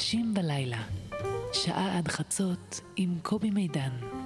אנשים בלילה, שעה עד חצות עם קובי מידן.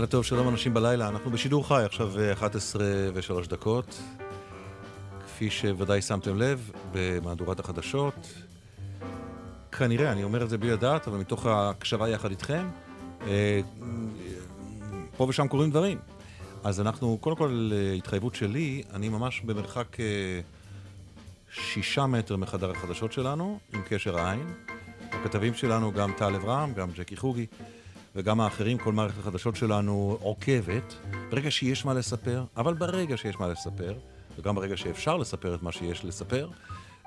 לילה טוב, שלום אנשים בלילה. אנחנו בשידור חי, עכשיו 11 ו-3 דקות. כפי שוודאי שמתם לב, במהדורת החדשות. כנראה, אני אומר את זה בלי לדעת, אבל מתוך ההקשבה יחד איתכם, אה, פה ושם קורים דברים. אז אנחנו, קודם כל, התחייבות שלי, אני ממש במרחק אה, שישה מטר מחדר החדשות שלנו, עם קשר עין. הכתבים שלנו, גם טל אברהם, גם ג'קי חוגי. וגם האחרים, כל מערכת החדשות שלנו עוקבת, ברגע שיש מה לספר, אבל ברגע שיש מה לספר, וגם ברגע שאפשר לספר את מה שיש לספר,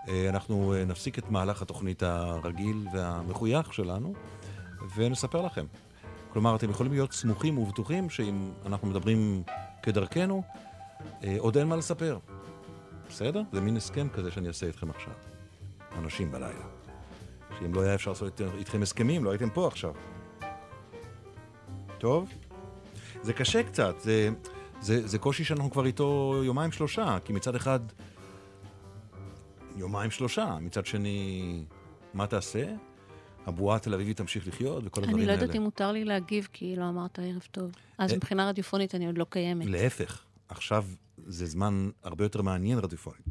אה, אנחנו אה, נפסיק את מהלך התוכנית הרגיל והמחוייך שלנו, ונספר לכם. כלומר, אתם יכולים להיות סמוכים ובטוחים שאם אנחנו מדברים כדרכנו, אה, עוד אין מה לספר. בסדר? זה מין הסכם כזה שאני אעשה איתכם עכשיו. אנשים בלילה. שאם לא היה אפשר לעשות איתכם הסכמים, לא הייתם פה עכשיו. טוב? זה קשה קצת, זה, זה, זה קושי שאנחנו כבר איתו יומיים שלושה, כי מצד אחד, יומיים שלושה, מצד שני, מה תעשה? הבועה התל אביבית תמשיך לחיות וכל הדברים האלה. אני לא יודעת אם מותר לי להגיב, כי לא אמרת ערב טוב. אז אה, מבחינה רדיופונית אני עוד לא קיימת. להפך, עכשיו זה זמן הרבה יותר מעניין רדיופונית,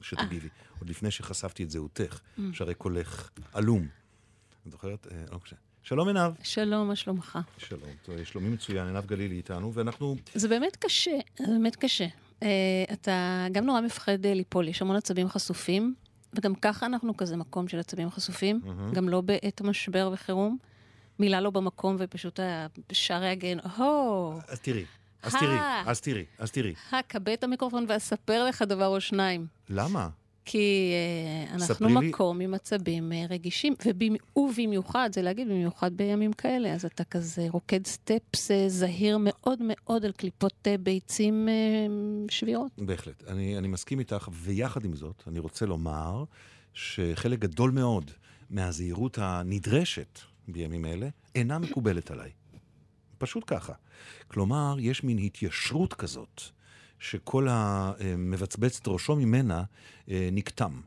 שתגיבי. עוד לפני שחשפתי את זהותך, mm. שהרי קולך עלום. את זוכרת? אה, לא חושב. שלום עינב. שלום, מה שלומך? שלום, שלומי מצוין, עינב גלילי איתנו, ואנחנו... זה באמת קשה, זה באמת קשה. Uh, אתה גם נורא מפחד uh, ליפול, יש המון עצבים חשופים, וגם ככה אנחנו כזה מקום של עצבים חשופים, mm-hmm. גם לא בעת משבר וחירום. מילה לא במקום ופשוט שערי הגן, הו! אז תראי, אז תראי, אז תראי, אז תראי. כבה את המיקרופון ואספר לך דבר או שניים. למה? כי uh, אנחנו מקום לי... עם עצבים uh, רגישים, ובמיוחד, זה להגיד במיוחד בימים כאלה, אז אתה כזה רוקד סטפס uh, זהיר מאוד מאוד על קליפות uh, ביצים uh, שבירות. בהחלט, אני, אני מסכים איתך, ויחד עם זאת, אני רוצה לומר שחלק גדול מאוד מהזהירות הנדרשת בימים אלה אינה מקובלת עליי. פשוט ככה. כלומר, יש מין התיישרות כזאת. שכל המבצבץ את ראשו ממנה אה, נקטם.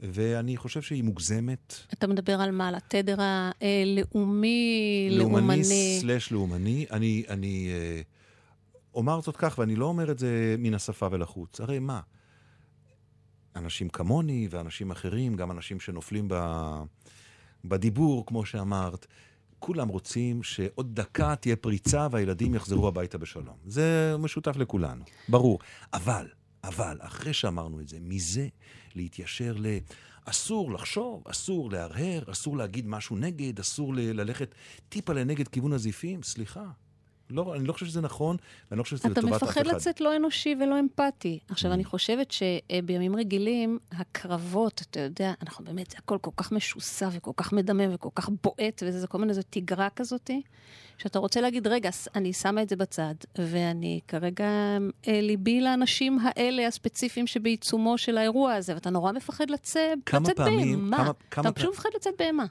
ואני חושב שהיא מוגזמת. אתה מדבר על מה? על התדר הלאומי, לאומני? לאומני סלש לאומני. אני, אני אה, אומר זאת כך, ואני לא אומר את זה מן השפה ולחוץ. הרי מה? אנשים כמוני ואנשים אחרים, גם אנשים שנופלים ב, בדיבור, כמו שאמרת, כולם רוצים שעוד דקה תהיה פריצה והילדים יחזרו הביתה בשלום. זה משותף לכולנו, ברור. אבל, אבל, אחרי שאמרנו את זה, מזה להתיישר ל... אסור לחשוב, אסור להרהר, אסור להגיד משהו נגד, אסור ללכת טיפה לנגד כיוון הזיפים, סליחה. לא, אני לא חושב שזה נכון, ואני לא חושב שזה לטובת אף אחד. אתה מפחד לצאת לא אנושי ולא אמפתי. עכשיו, mm. אני חושבת שבימים רגילים, הקרבות, אתה יודע, אנחנו באמת, זה הכל כל כך משוסע וכל כך מדמם וכל כך בועט, וזה כל מיני, איזו תגרה כזאתי, שאתה רוצה להגיד, רגע, אני שמה את זה בצד, ואני כרגע, אה, ליבי לאנשים האלה, הספציפיים שבעיצומו של האירוע הזה, ואתה נורא מפחד לצאת, לצאת בהמה. כמה, כמה אתה פשוט מפחד לצאת בהמה.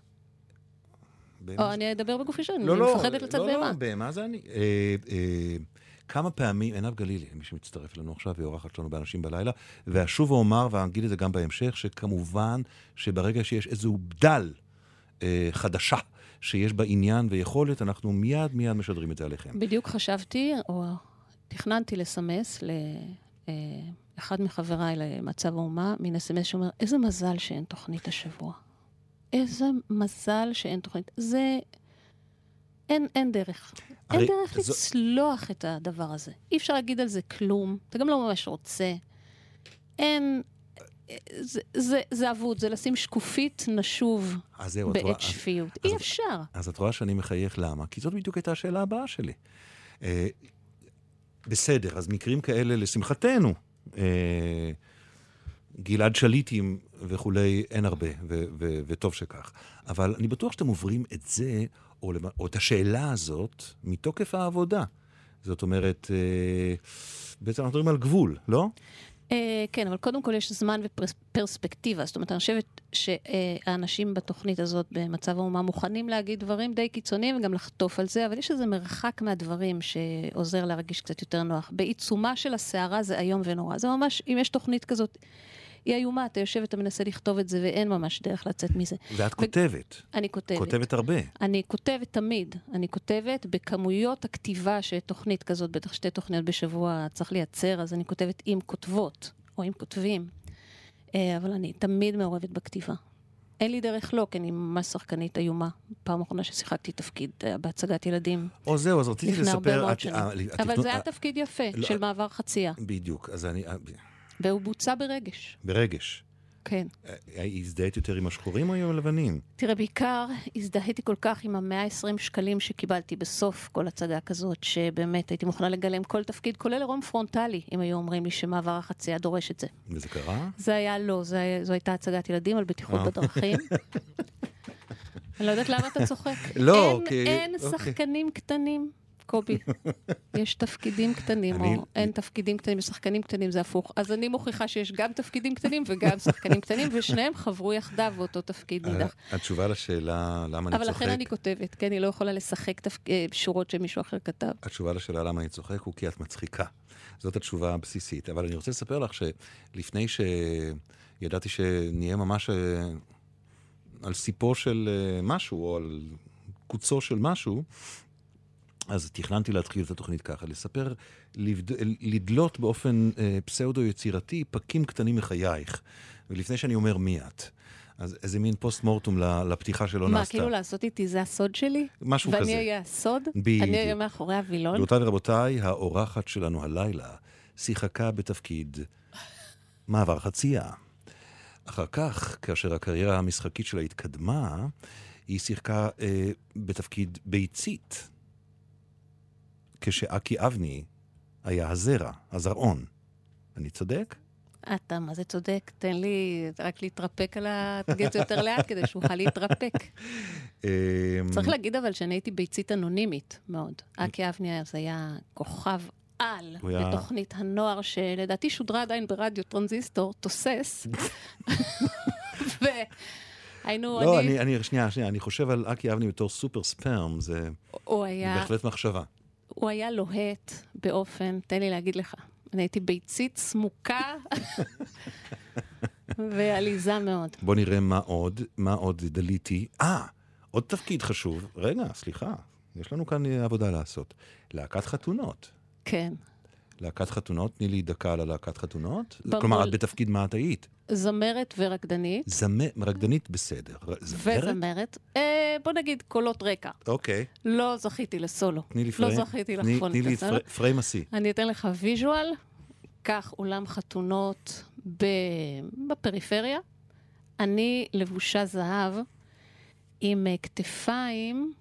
או אני אדבר בגוף ראשון, לא, אני לא, מפחדת לצאת בהמה. לא, לא, בהמה זה אני. אה, אה, כמה פעמים, עינב גלילי, מי שמצטרף אלינו עכשיו, היא אורחת שלנו באנשים בלילה, ואשוב ואומר, ואגיד את זה גם בהמשך, שכמובן שברגע שיש איזו בדל אה, חדשה, שיש בה עניין ויכולת, אנחנו מיד מיד משדרים את זה עליכם. בדיוק חשבתי, או תכננתי לסמס לאחד מחבריי למצב האומה, מין אס.אם.אס שאומר, איזה מזל שאין תוכנית השבוע. איזה מזל שאין תוכנית. זה... אין, אין דרך. אין דרך זו... לצלוח את הדבר הזה. אי אפשר להגיד על זה כלום, אתה גם לא ממש רוצה. אין... זה, זה, זה אבוד, זה לשים שקופית נשוב זהו, את רואה... בעת שפיות. אז- אי אפשר. אז את רואה שאני מחייך למה? כי זאת בדיוק הייתה השאלה הבאה שלי. אה, בסדר, אז מקרים כאלה, לשמחתנו, אה, גלעד שליטים וכולי, אין הרבה, ו- ו- וטוב שכך. אבל אני בטוח שאתם עוברים את זה, או, למ- או את השאלה הזאת, מתוקף העבודה. זאת אומרת, אה, בעצם אנחנו מדברים על גבול, לא? אה, כן, אבל קודם כל יש זמן ופרספקטיבה. זאת אומרת, אני חושבת שהאנשים בתוכנית הזאת במצב האומה מוכנים להגיד דברים די קיצוניים וגם לחטוף על זה, אבל יש איזה מרחק מהדברים שעוזר להרגיש קצת יותר נוח. בעיצומה של הסערה זה איום ונורא. זה ממש, אם יש תוכנית כזאת, היא איומה, אתה יושב ואתה מנסה לכתוב את זה ואין ממש דרך לצאת מזה. ואת כותבת, אני כותבת. כותבת הרבה. אני כותבת תמיד, אני כותבת בכמויות הכתיבה שתוכנית כזאת, בטח שתי תוכניות בשבוע צריך לייצר, אז אני כותבת עם כותבות, או עם כותבים, אה, אבל אני תמיד מעורבת בכתיבה. אין לי דרך לא, כי אני ממש שחקנית איומה. פעם אחרונה ששיחקתי תפקיד אה, בהצגת ילדים, או זהו, אז רציתי לפני הרבה לספר... מאוד שנים. אה, אבל זה היה תפקיד יפה, לא, של מעבר חצייה, בדיוק, אז אני... והוא בוצע ברגש. ברגש. כן. אה, הזדהית יותר עם השחורים או עם הלבנים? תראה, בעיקר הזדהיתי כל כך עם המאה ה-20 שקלים שקיבלתי בסוף כל הצגה כזאת, שבאמת הייתי מוכנה לגלם כל תפקיד, כולל עירום פרונטלי, אם היו אומרים לי שמעבר החצייה דורש את זה. וזה קרה? זה היה לא, זה זו הייתה הצגת ילדים על בטיחות אה. בדרכים. אני לא יודעת למה אתה צוחק. לא, אין, כי- אין אוקיי. שחקנים קטנים, קובי. יש תפקידים קטנים, אני- או אין תפקידים קטנים, יש שחקנים קטנים, זה הפוך. אז אני מוכיחה שיש גם תפקידים קטנים וגם שחקנים קטנים, ושניהם חברו יחדיו באותו תפקיד נידח. התשובה לשאלה למה אני אבל צוחק, לכן אני כותבת, כי אני לא יכולה לשחק. אה, שורות שמישהו אחר כתב. התשובה לשאלה למה אני צוחק הוא כי את מצחיקה. זאת התשובה הבסיסית. אבל אני רוצה לספר לך שלפני שידעתי שנהיה ממש אה, על סיפו של אה, משהו, או על קוצו של משהו, אז תכננתי להתחיל את התוכנית ככה, לספר, לבד... לדלות באופן אה, פסאודו-יצירתי פקים קטנים מחייך. ולפני שאני אומר מי את, אז איזה מין פוסט מורטום לפתיחה שלא מה, נעשתה. כאילו לעשות איתי זה הסוד שלי? משהו ואני כזה. אהיה הסוד? בדיוק. אני אהיה מאחורי הווילון? גבירותיי ורבותיי, האורחת שלנו הלילה שיחקה בתפקיד מעבר חצייה. אחר כך, כאשר הקריירה המשחקית שלה התקדמה, היא שיחקה אה, בתפקיד ביצית, כשאקי אבני היה הזרע, הזרעון. אני צודק? אתה מה זה צודק, תן לי רק להתרפק על ה... תגיד את זה יותר לאט כדי שאוכל להתרפק. אה, צריך להגיד אבל שאני הייתי ביצית אנונימית מאוד. אקי אבני אז היה כוכב על בתוכנית הנוער, שלדעתי שודרה עדיין ברדיו טרנזיסטור, תוסס. והיינו, לא, אני, אני, אני, שנייה, שנייה, אני חושב על אקי אבני בתור סופר ספרם, זה הוא היה, בהחלט מחשבה. הוא היה לוהט באופן, תן לי להגיד לך, אני הייתי ביצית סמוקה ועליזה מאוד. בוא נראה מה עוד, מה עוד דליתי. אה, עוד תפקיד חשוב. רגע, סליחה, יש לנו כאן אה, עבודה לעשות. להקת חתונות. כן. להקת חתונות, תני לי דקה על הלהקת חתונות. ברור. כלומר, את בתפקיד מה את היית? זמרת ורקדנית. זמ... רקדנית בסדר. זמרת? וזמרת. אה, בוא נגיד קולות רקע. אוקיי, לא זכיתי לסולו. תני לי פריים. לא זכיתי תני- לחפון תני את לי הסולו. פר- פריים השיא. אני אתן לך ויז'ואל. קח אולם חתונות ב... בפריפריה. אני לבושה זהב עם אה, כתפיים.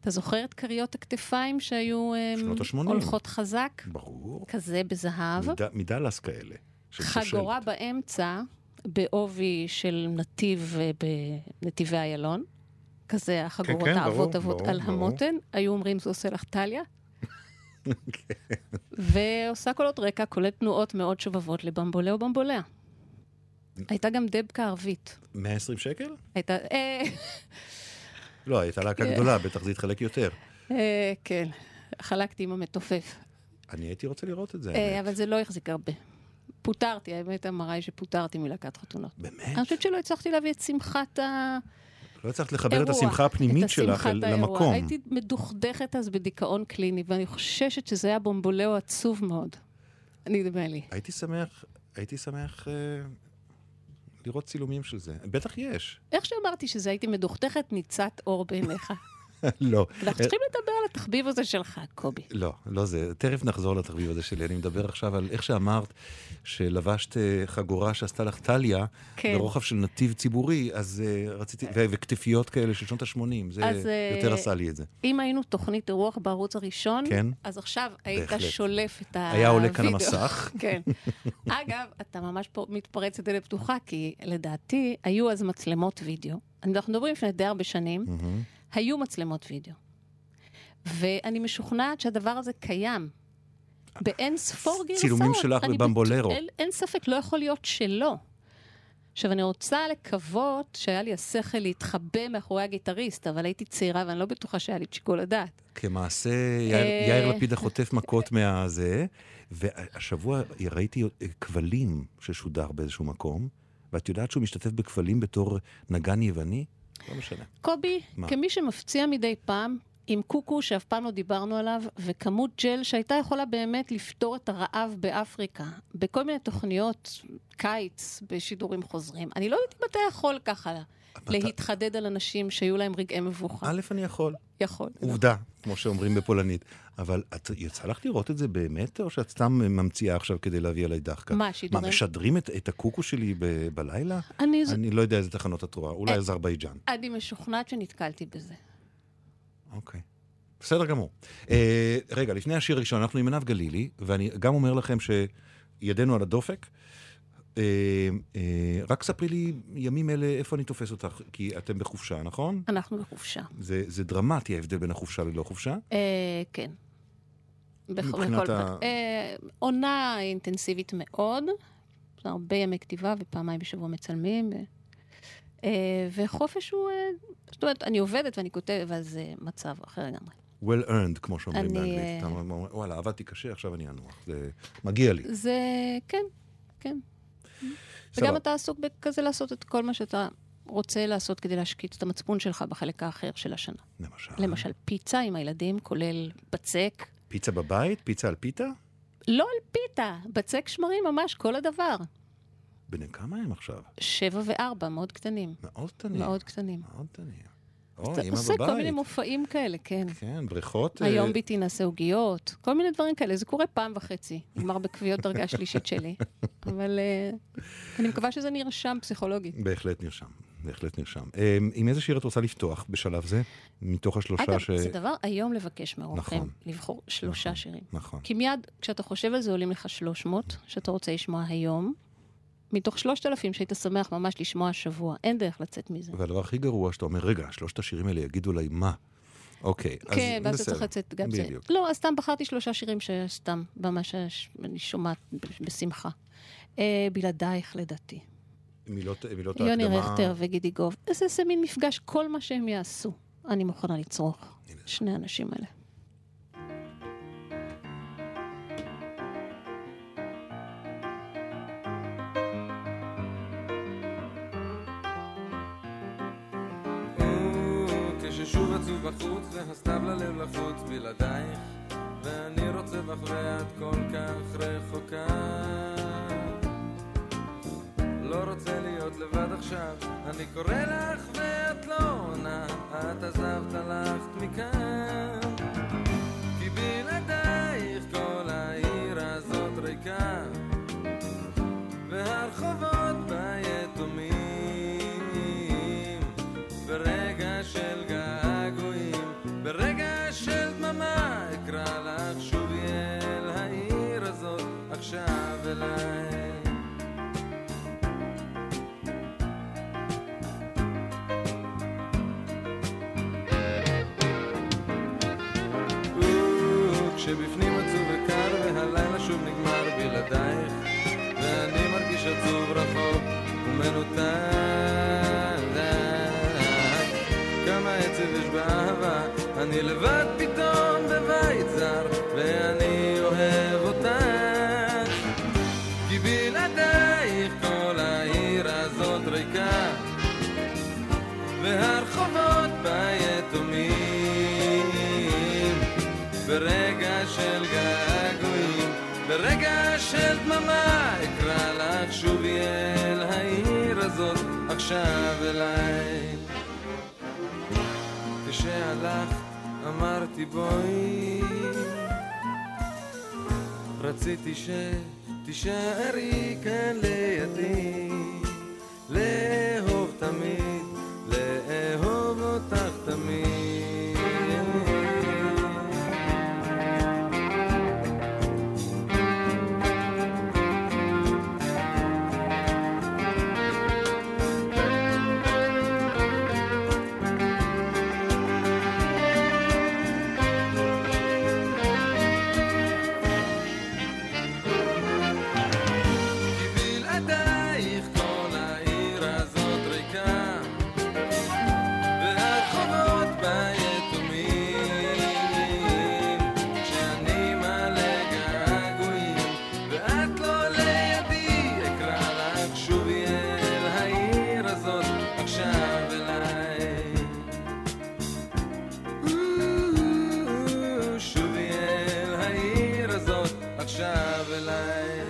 אתה זוכר את כריות הכתפיים שהיו אה, שנות. הולכות חזק? ברור. כזה בזהב. מד- מדלס כאלה. חגורה. באמצע, בעובי של נתיב אה, בנתיבי איילון. כזה החגורות כן, ברור, האבות אבות ברור, על ברור. המותן. היו אומרים, זה עושה לך טליה. כן. ועושה קולות רקע, כולל תנועות מאוד שובבות לבמבולה או במבוליה. הייתה גם דבקה ערבית. 120 שקל? הייתה, אה, לא, הייתה להקה גדולה, בטח זה יתחלק יותר. אה, כן, חלקתי עם המתופף. אני הייתי רוצה לראות את זה. אבל זה לא החזיק הרבה. פוטרתי, האמת המראה היא שפוטרתי מלהקת חתונות. באמת? אני חושבת שלא הצלחתי להביא את שמחת ה... לא הצלחת לחבר את אירוע, השמחה הפנימית את שלך אל-. למקום. הייתי מדוכדכת אז בדיכאון קליני, ואני חוששת שזה היה בומבולאו עצוב מאוד. נדמה לי. הייתי שמח, הייתי שמח אה, לראות צילומים של זה. בטח יש. איך שאמרתי שזה הייתי מדוכדכת, ניצת אור בעיניך. לא. אנחנו צריכים לדבר על התחביב הזה שלך, קובי. לא, לא זה. תכף נחזור לתחביב הזה שלי. אני מדבר עכשיו על איך שאמרת שלבשת אה, חגורה שעשתה לך טליה כן. ברוחב של נתיב ציבורי, אז uh, רציתי, ו- וכתפיות כאלה של שנות ה-80, זה אז, אה, יותר עשה לי את זה. אם היינו תוכנית אירוח בערוץ הראשון, כן. אז עכשיו היית בהחלט. שולף את הווידאו. היה עולה כאן המסך. כן. אגב, אתה ממש פה מתפרץ לדלת פתוחה, כי לדעתי היו אז מצלמות וידאו. אנחנו מדברים לפני די הרבה שנים, מהמם. היו מצלמות וידאו. ואני משוכנעת שהדבר הזה קיים. באין ספור גרסאות. צילומים שלך בבמבולרו. אין, אין ספק, לא יכול להיות שלא. עכשיו, אני רוצה לקוות שהיה לי השכל להתחבא מאחורי הגיטריסט, אבל הייתי צעירה ואני לא בטוחה שהיה לי את שיקול הדעת. כמעשה יאיר, אה. יאיר לפיד החוטף מכות מהזה, והשבוע ראיתי אה, כבלים ששודר באיזשהו מקום, ואת יודעת שהוא משתתף בכבלים בתור נגן יווני? לא משנה. קובי, מה? כמי שמפציע מדי פעם, עם קוקו שאף פעם לא דיברנו עליו, וכמות ג'ל שהייתה יכולה באמת לפתור את הרעב באפריקה, בכל מיני תוכניות קיץ בשידורים חוזרים. אני לא יודעת אם אתה יכול ככה להתחדד על אנשים שהיו להם רגעי מבוכה. א', אני יכול. יכול. עובדה, כמו שאומרים בפולנית. אבל את, יצא לך לראות את זה באמת, או שאת סתם ממציאה עכשיו כדי להביא עליי דחקה? מה, שידורים? מה, משדרים את, את הקוקו שלי ב, בלילה? אני, אני לא יודע איזה תחנות את רואה, אולי אה. אזרבייג'אן. אני משוכנעת שנתקלתי בזה. אוקיי. בסדר גמור. אה, רגע, לפני השיר הראשון, אנחנו עם עינב גלילי, ואני גם אומר לכם שידנו על הדופק. אה, אה, רק ספרי לי ימים אלה איפה אני תופס אותך, כי אתם בחופשה, נכון? אנחנו בחופשה. זה, זה דרמטי ההבדל בין החופשה ללא חופשה. אה, כן. מבחינת ה- עונה אינטנסיבית מאוד, הרבה ימי כתיבה ופעמיים בשבוע מצלמים. וחופש הוא, זאת אומרת, אני עובדת ואני כותבת, אבל זה מצב אחר לגמרי. well earned, כמו שאומרים אני, באנגלית. וואלה, עבדתי קשה, עכשיו אני אנוח. זה מגיע לי. זה, כן, כן. וגם אתה עסוק בכזה לעשות את כל מה שאתה רוצה לעשות כדי להשקיט את המצפון שלך בחלק האחר של השנה. למשל. למשל, פיצה עם הילדים, כולל בצק. פיצה בבית? פיצה על פיתה? לא על פיתה, בצק שמרים ממש, כל הדבר. בני כמה הם עכשיו? שבע וארבע, מאוד קטנים. מאוד קטנים. מאוד קטנים. מאוד קטנים. או, אתה עושה כל מיני בבית. מופעים כאלה, כן. כן, בריכות. אה, היום ביתי נעשה עוגיות, כל מיני דברים כאלה. זה קורה פעם וחצי, נגמר בכוויות דרגה שלישית שלי. אבל אה, אני מקווה שזה נרשם פסיכולוגית. בהחלט נרשם, בהחלט נרשם. אה, עם איזה שיר את רוצה לפתוח בשלב זה? מתוך השלושה אגב, ש... זה דבר איום לבקש מאורחים, נכון. לבחור שלושה נכון. שירים. נכון. כי מיד כשאתה חושב על זה עולים לך 300, שאתה רוצה לשמוע היום, מתוך 3,000 שהיית שמח ממש לשמוע השבוע. אין דרך לצאת מזה. והדבר הכי גרוע, שאתה אומר, רגע, שלושת השירים האלה יגידו לי מה? אוקיי, אז כן, ואז אתה בסדר. צריך לצאת גם זה. בדיוק. לא, אז סתם בחרתי שלושה שירים שסתם, ממש אני שומעת בשמחה. אה, בלעדייך לדעתי. מילות מילות יוני ההקדמה... רכטר וגידי גוב. איזה מין מפגש, כל מה שהם יעשו, אני מוכנה לצרוך. שני האנשים האלה. והסתיו ללב לחוץ בלעדייך ואני רוצה בך ואת כל כך רחוקה. לא רוצה להיות לבד עכשיו אני קורא לך ואת לא עונה את עזבת הלכת מכאן כשבפנים עצוב וקר והלילה שוב נגמר בלעדייך. ואני מרגיש עצוב רחוק ומנותק. כמה עצב יש באהבה אני לבד פתאום עכשיו אליי. וכשהלכת אמרתי בואי. רציתי שתישארי כאן לידי. לאהוב תמיד, לאהוב אותך תמיד עכשיו אליי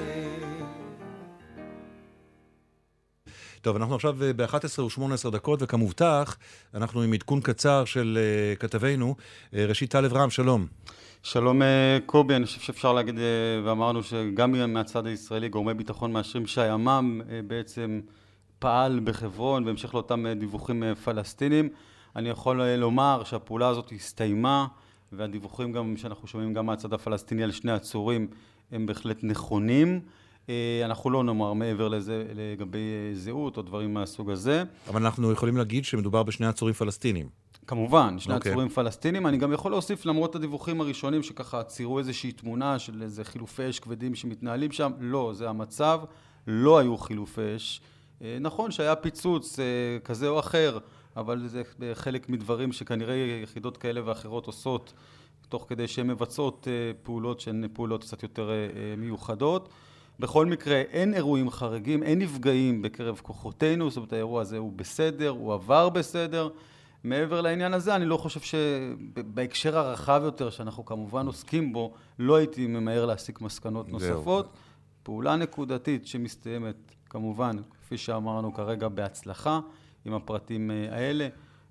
טוב, אנחנו עכשיו אה, ב-11 ו-18 דקות, וכמובטח, אנחנו עם עדכון קצר של uh, כתבינו. Uh, ראשית, טלב רם, שלום. שלום אה, קובי, אני חושב שאפשר להגיד, אה, ואמרנו שגם מהצד הישראלי גורמי ביטחון מאשרים שהימ"מ אה, בעצם פעל בחברון בהמשך לאותם אה, דיווחים אה, פלסטינים. אני יכול אה, לומר שהפעולה הזאת הסתיימה, והדיווחים גם שאנחנו שומעים גם מהצד הפלסטיני על שני עצורים הם בהחלט נכונים. אה, אנחנו לא נאמר מעבר לזה לגבי אה, זהות או דברים מהסוג הזה. אבל אנחנו יכולים להגיד שמדובר בשני עצורים פלסטינים. כמובן, שני okay. אוקיי. עצורים פלסטינים. אני גם יכול להוסיף, למרות הדיווחים הראשונים שככה ציירו איזושהי תמונה של איזה חילופי אש כבדים שמתנהלים שם, לא, זה המצב, לא היו חילופי אש. אה, נכון שהיה פיצוץ כזה או אחר, אבל זה חלק מדברים שכנראה יחידות כאלה ואחרות עושות, תוך כדי שהן מבצעות אה, פעולות שהן פעולות קצת יותר אה, אה, מיוחדות. בכל מקרה, אין אירועים חריגים, אין נפגעים בקרב כוחותינו, זאת אומרת, האירוע הזה הוא בסדר, הוא עבר בסדר. מעבר לעניין הזה, אני לא חושב שבהקשר הרחב יותר, שאנחנו כמובן עוסקים בו, לא הייתי ממהר להסיק מסקנות. נוספות. פעולה נקודתית שמסתיימת, כמובן, כפי שאמרנו כרגע, בהצלחה, עם הפרטים האלה.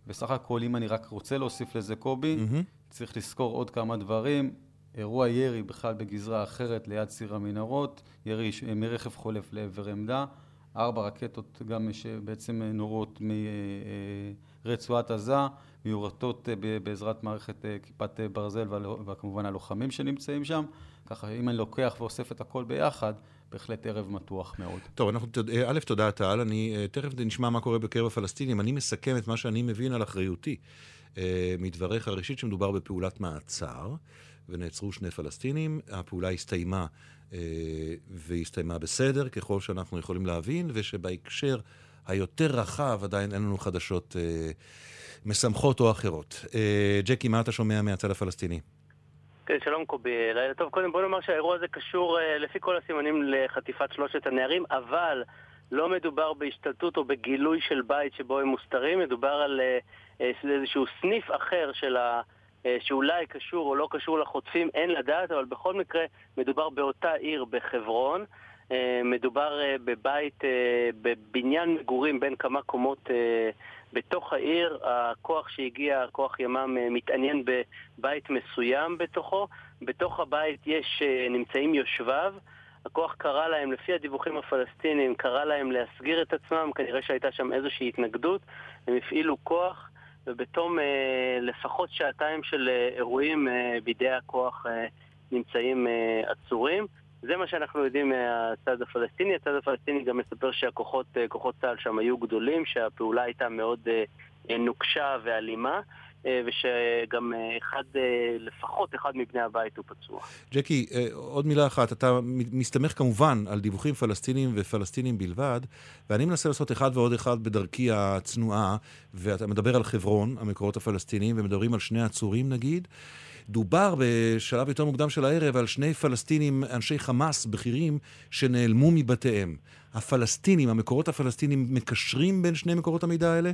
בסך הכל, אם אני רק רוצה להוסיף לזה, קובי, מהמם. צריך לזכור עוד כמה דברים. אירוע ירי בכלל בגזרה אחרת ליד ציר המנהרות, ירי מרכב חולף לעבר עמדה, ארבע רקטות גם שבעצם נורות מרצועת עזה, מיורטות אה, בעזרת מערכת אה, כיפת אה, ברזל וכמובן הלוחמים שנמצאים שם. ככה אם אני לוקח ואוסף את הכל ביחד, בהחלט ערב מתוח מאוד. טוב, אנחנו, אה, א', תודה טל, אני אה, תכף נשמע מה קורה בקרב הפלסטינים. אני מסכם את מה שאני מבין על אחריותי אה, מדבריך. ראשית, שמדובר בפעולת מעצר, ונעצרו שני פלסטינים. הפעולה הסתיימה, אה, והיא הסתיימה בסדר, ככל שאנחנו יכולים להבין, ושבהקשר היותר רחב עדיין אין לנו חדשות אה, משמחות או אחרות. אה, ג'קי, מה אתה שומע מהצד הפלסטיני? כן, שלום קובי, לילה טוב. קודם בוא נאמר שהאירוע הזה קשור אה, לפי כל הסימנים לחטיפת שלושת הנערים, אבל לא מדובר בהשתלטות או בגילוי של בית שבו הם מוסתרים, מדובר על אה, אה, איזשהו סניף אחר של ה... אה, שאולי קשור או לא קשור לחוטפים, אין לדעת, אבל בכל מקרה מדובר באותה עיר בחברון. אה, מדובר אה, בבית, אה, בבניין מגורים בין כמה קומות אה, בתוך העיר. הכוח שהגיע, כוח ימ"מ, אה, מתעניין בבית מסוים בתוכו. בתוך הבית יש, אה, נמצאים יושביו. הכוח קרא להם, לפי הדיווחים הפלסטיניים, קרא להם להסגיר את עצמם, כנראה שהייתה שם איזושהי התנגדות. הם הפעילו כוח, ובתום אה, לפחות שעתיים של אה, אירועים אה, בידי הכוח נמצאים עצורים. זה מה שאנחנו יודעים מהצד הפלסטיני. הצד הפלסטיני גם מספר שהכוחות, כוחות צה"ל שם היו גדולים, שהפעולה הייתה מאוד נוקשה ואלימה. אה, ושגם אה, אחד, אה, לפחות אחד מבני הבית הוא פצוע. ג'קי, עוד מילה אחת. אתה מסתמך כמובן על דיווחים פלסטינים ופלסטינים בלבד, ואני מנסה לעשות אחד ועוד אחד בדרכי הצנועה, ואתה מדבר על חברון, המקורות הפלסטיניים, ומדברים על שני עצורים נגיד. דובר בשלב יותר מוקדם של הערב על שני פלסטינים, אנשי חמאס בכירים, שנעלמו מבתיהם. הפלסטינים, המקורות הפלסטינים, מקשרים בין שני מקורות המידע האלה?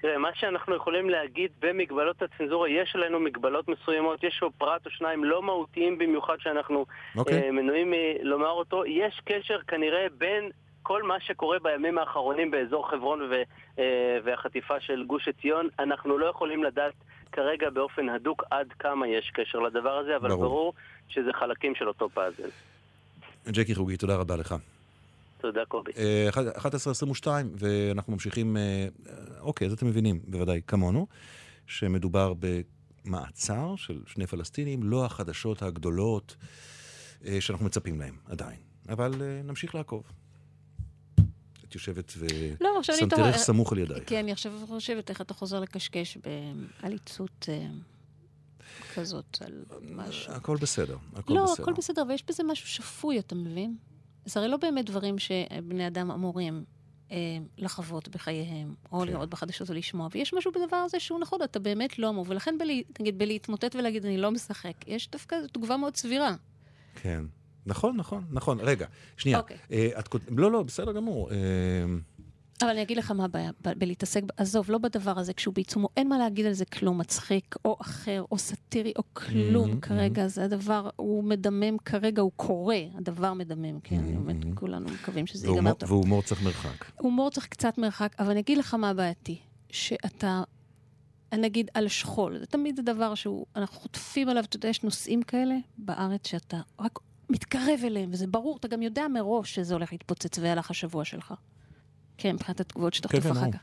תראה, מה שאנחנו יכולים להגיד במגבלות הצנזורה, יש עלינו מגבלות מסוימות, יש פה פרט או שניים לא מהותיים במיוחד שאנחנו אוקיי. אה, מנועים מלומר אותו. יש קשר כנראה בין כל מה שקורה בימים האחרונים באזור חברון ו, אה, והחטיפה של גוש עציון, אנחנו לא יכולים לדעת כרגע באופן הדוק עד כמה יש קשר לדבר הזה, אבל. ברור, ברור שזה חלקים של אותו פאזל. ג'קי חוגי, תודה רבה לך. תודה, קובי. אה, 11.22, ואנחנו ממשיכים, אה, אוקיי, אז אתם מבינים, בוודאי, כמונו, שמדובר במעצר של שני פלסטינים, לא החדשות הגדולות אה, שאנחנו מצפים להם עדיין. אבל אה, נמשיך לעקוב. את יושבת לא, עכשיו אני ושמתרך תוהה- סמוך על ידייך. כן, אני עכשיו חושבת איך אתה חוזר לקשקש בעליצות אה, כזאת על משהו. הכל בסדר, הכל לא, בסדר. הכל בסדר, ויש בזה משהו שפוי, אתה מבין? זה הרי לא באמת דברים שבני אדם אמורים אה, לחוות בחייהם, או כן. לראות בחדשות או לשמוע, ויש משהו בדבר הזה שהוא נכון, אתה באמת לא אמור, ולכן בלי, נגיד, בלהתמוטט ולהגיד אני לא משחק, יש דווקא תגובה מאוד סבירה. כן. נכון, נכון, נכון. רגע, שנייה. אוקיי. אה, את לא, לא, בסדר גמור. אה, אבל אני אגיד לך מה הבעיה, בלהתעסק, עזוב, לא בדבר הזה כשהוא בעיצומו, אין מה להגיד על זה כלום מצחיק, או אחר, או סאטירי, או כלום Mhm, כרגע, זה הדבר, הוא מדמם כרגע, הוא קורא, הדבר מדמם, כן, Mhm, באמת. כולנו מקווים שזה ייגמר טוב. והומור צריך מרחק. הומור צריך קצת מרחק, אבל אני אגיד לך מה הבעייתי, שאתה, נגיד על שכול, זה תמיד הדבר שהוא, אנחנו חוטפים עליו, אתה יודע, יש נושאים כאלה בארץ שאתה רק מתקרב אליהם, וזה ברור, אתה גם יודע מראש שזה הולך להתפוצץ והלך השבוע שלך. כן, מבחינת התגובות שאתה כן, כן, אחר. כך.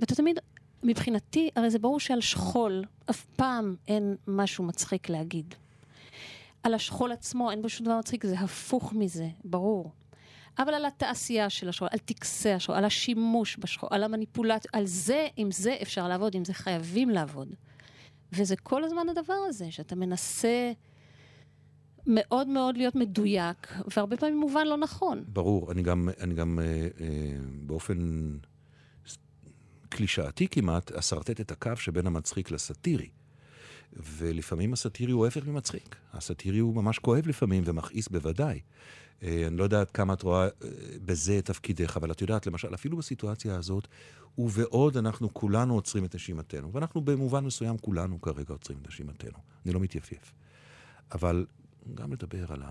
ואתה תמיד, מבחינתי, הרי זה ברור שעל שכול אף פעם אין משהו מצחיק להגיד. על השכול עצמו אין בו שום דבר מצחיק, זה הפוך מזה, ברור. אבל על התעשייה של השכול, על טקסי השכול, על השימוש בשכול, על המניפולציה, על זה, עם זה אפשר לעבוד, עם זה חייבים לעבוד. וזה כל הזמן הדבר הזה, שאתה מנסה מאוד מאוד להיות מדויק, והרבה פעמים מובן לא נכון. ברור, אני גם, אני גם אה, אה, באופן קלישאתי כמעט, אשרטט את הקו שבין המצחיק לסאטירי. ולפעמים הסאטירי הוא ההפך ממצחיק. הסאטירי הוא ממש כואב לפעמים ומכעיס בוודאי. אה, אני לא יודעת כמה את רואה אה, בזה את תפקידך, אבל את יודעת, למשל, אפילו בסיטואציה הזאת, ובעוד אנחנו כולנו עוצרים את נשימתנו, ואנחנו במובן מסוים כולנו כרגע עוצרים את נשימתנו. אני לא מתייפייף. אבל גם לדבר על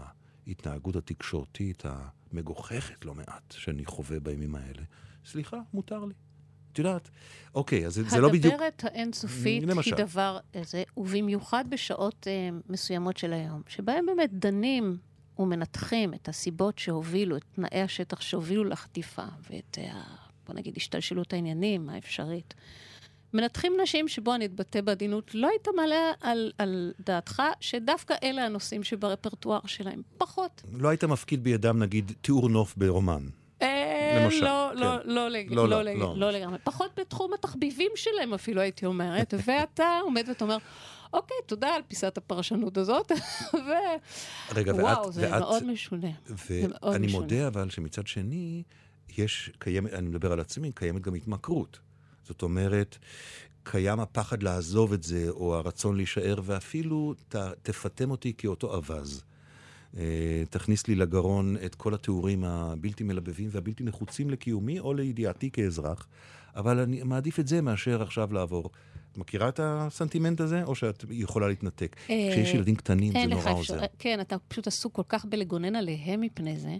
ההתנהגות התקשורתית המגוחכת לא מעט שאני חווה בימים האלה. סליחה, מותר לי. את יודעת, אוקיי, אז זה, לא בדיוק... הדברת האינסופית למשל. היא דבר זה, ובמיוחד בשעות אה, מסוימות של היום, שבהם באמת דנים ומנתחים את הסיבות שהובילו, את תנאי השטח שהובילו לחטיפה, ואת, אה, בוא נגיד, השתלשלות העניינים האפשרית. מנתחים נשים שבו אני אתבטא בעדינות, לא היית מעלה על, על דעתך שדווקא אלה הנושאים שברפרטואר שלהם. פחות. לא היית מפקיד בידם, נגיד, תיאור נוף ברומן. אה, למשל, לא, כן. לא, לא, לא, לא, לא, לא. לא לגמרי. פחות בתחום התחביבים שלהם אפילו, הייתי אומרת. ואתה עומד ואתה אומר, אוקיי, תודה על פיסת הפרשנות הזאת. רגע, ואת... וואו, זה ואת, מאוד משונה. ואני. מודה אבל שמצד שני, יש, קיימת, אני מדבר על עצמי, קיימת גם התמכרות. זאת אומרת, קיים הפחד לעזוב את זה, או הרצון להישאר, ואפילו ת, תפטם אותי כאותו אווז. אה, תכניס לי לגרון את כל התיאורים הבלתי מלבבים והבלתי נחוצים לקיומי או לידיעתי כאזרח, אבל אני מעדיף את זה מאשר עכשיו לעבור. את מכירה את הסנטימנט הזה, או שאת יכולה להתנתק? אה, כשיש ילדים קטנים זה נורא. עוזר. כן, אתה פשוט עסוק כל כך בלגונן עליהם מפני זה.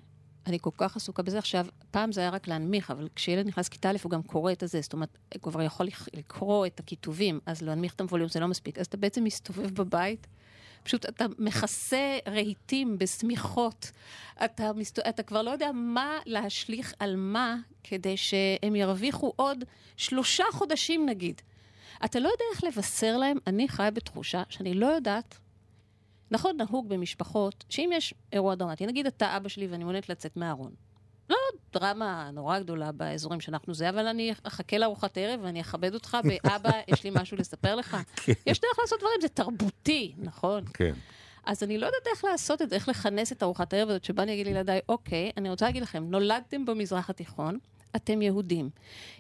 אני כל כך עסוקה בזה עכשיו, פעם זה היה רק להנמיך, אבל כשילד נכנס כיתה א' הוא גם קורא את הזה, זאת אומרת, הוא כבר יכול לק- לקרוא את הכיתובים, אז להנמיך את הווליום זה לא מספיק. אז אתה בעצם מסתובב בבית, פשוט אתה מכסה רהיטים בשמיכות, אתה, מסת... אתה כבר לא יודע מה להשליך על מה, כדי שהם ירוויחו עוד שלושה חודשים נגיד. אתה לא יודע איך לבשר להם, אני חיה בתחושה שאני לא יודעת נכון, נהוג במשפחות, שאם יש אירוע דרמטי, נגיד אתה אבא שלי ואני מעוניינת לצאת מהארון. לא דרמה נורא גדולה באזורים שאנחנו זה, אבל אני אחכה לארוחת ערב ואני אכבד אותך, ואבא, יש לי משהו לספר לך. יש דרך לעשות דברים, זה תרבותי, נכון? כן. אז אני לא יודעת איך לעשות את זה, איך לכנס את ארוחת הערב הזאת, שבה אני אגיד לילדיי, אוקיי, אני רוצה להגיד לכם, נולדתם במזרח התיכון, אתם יהודים.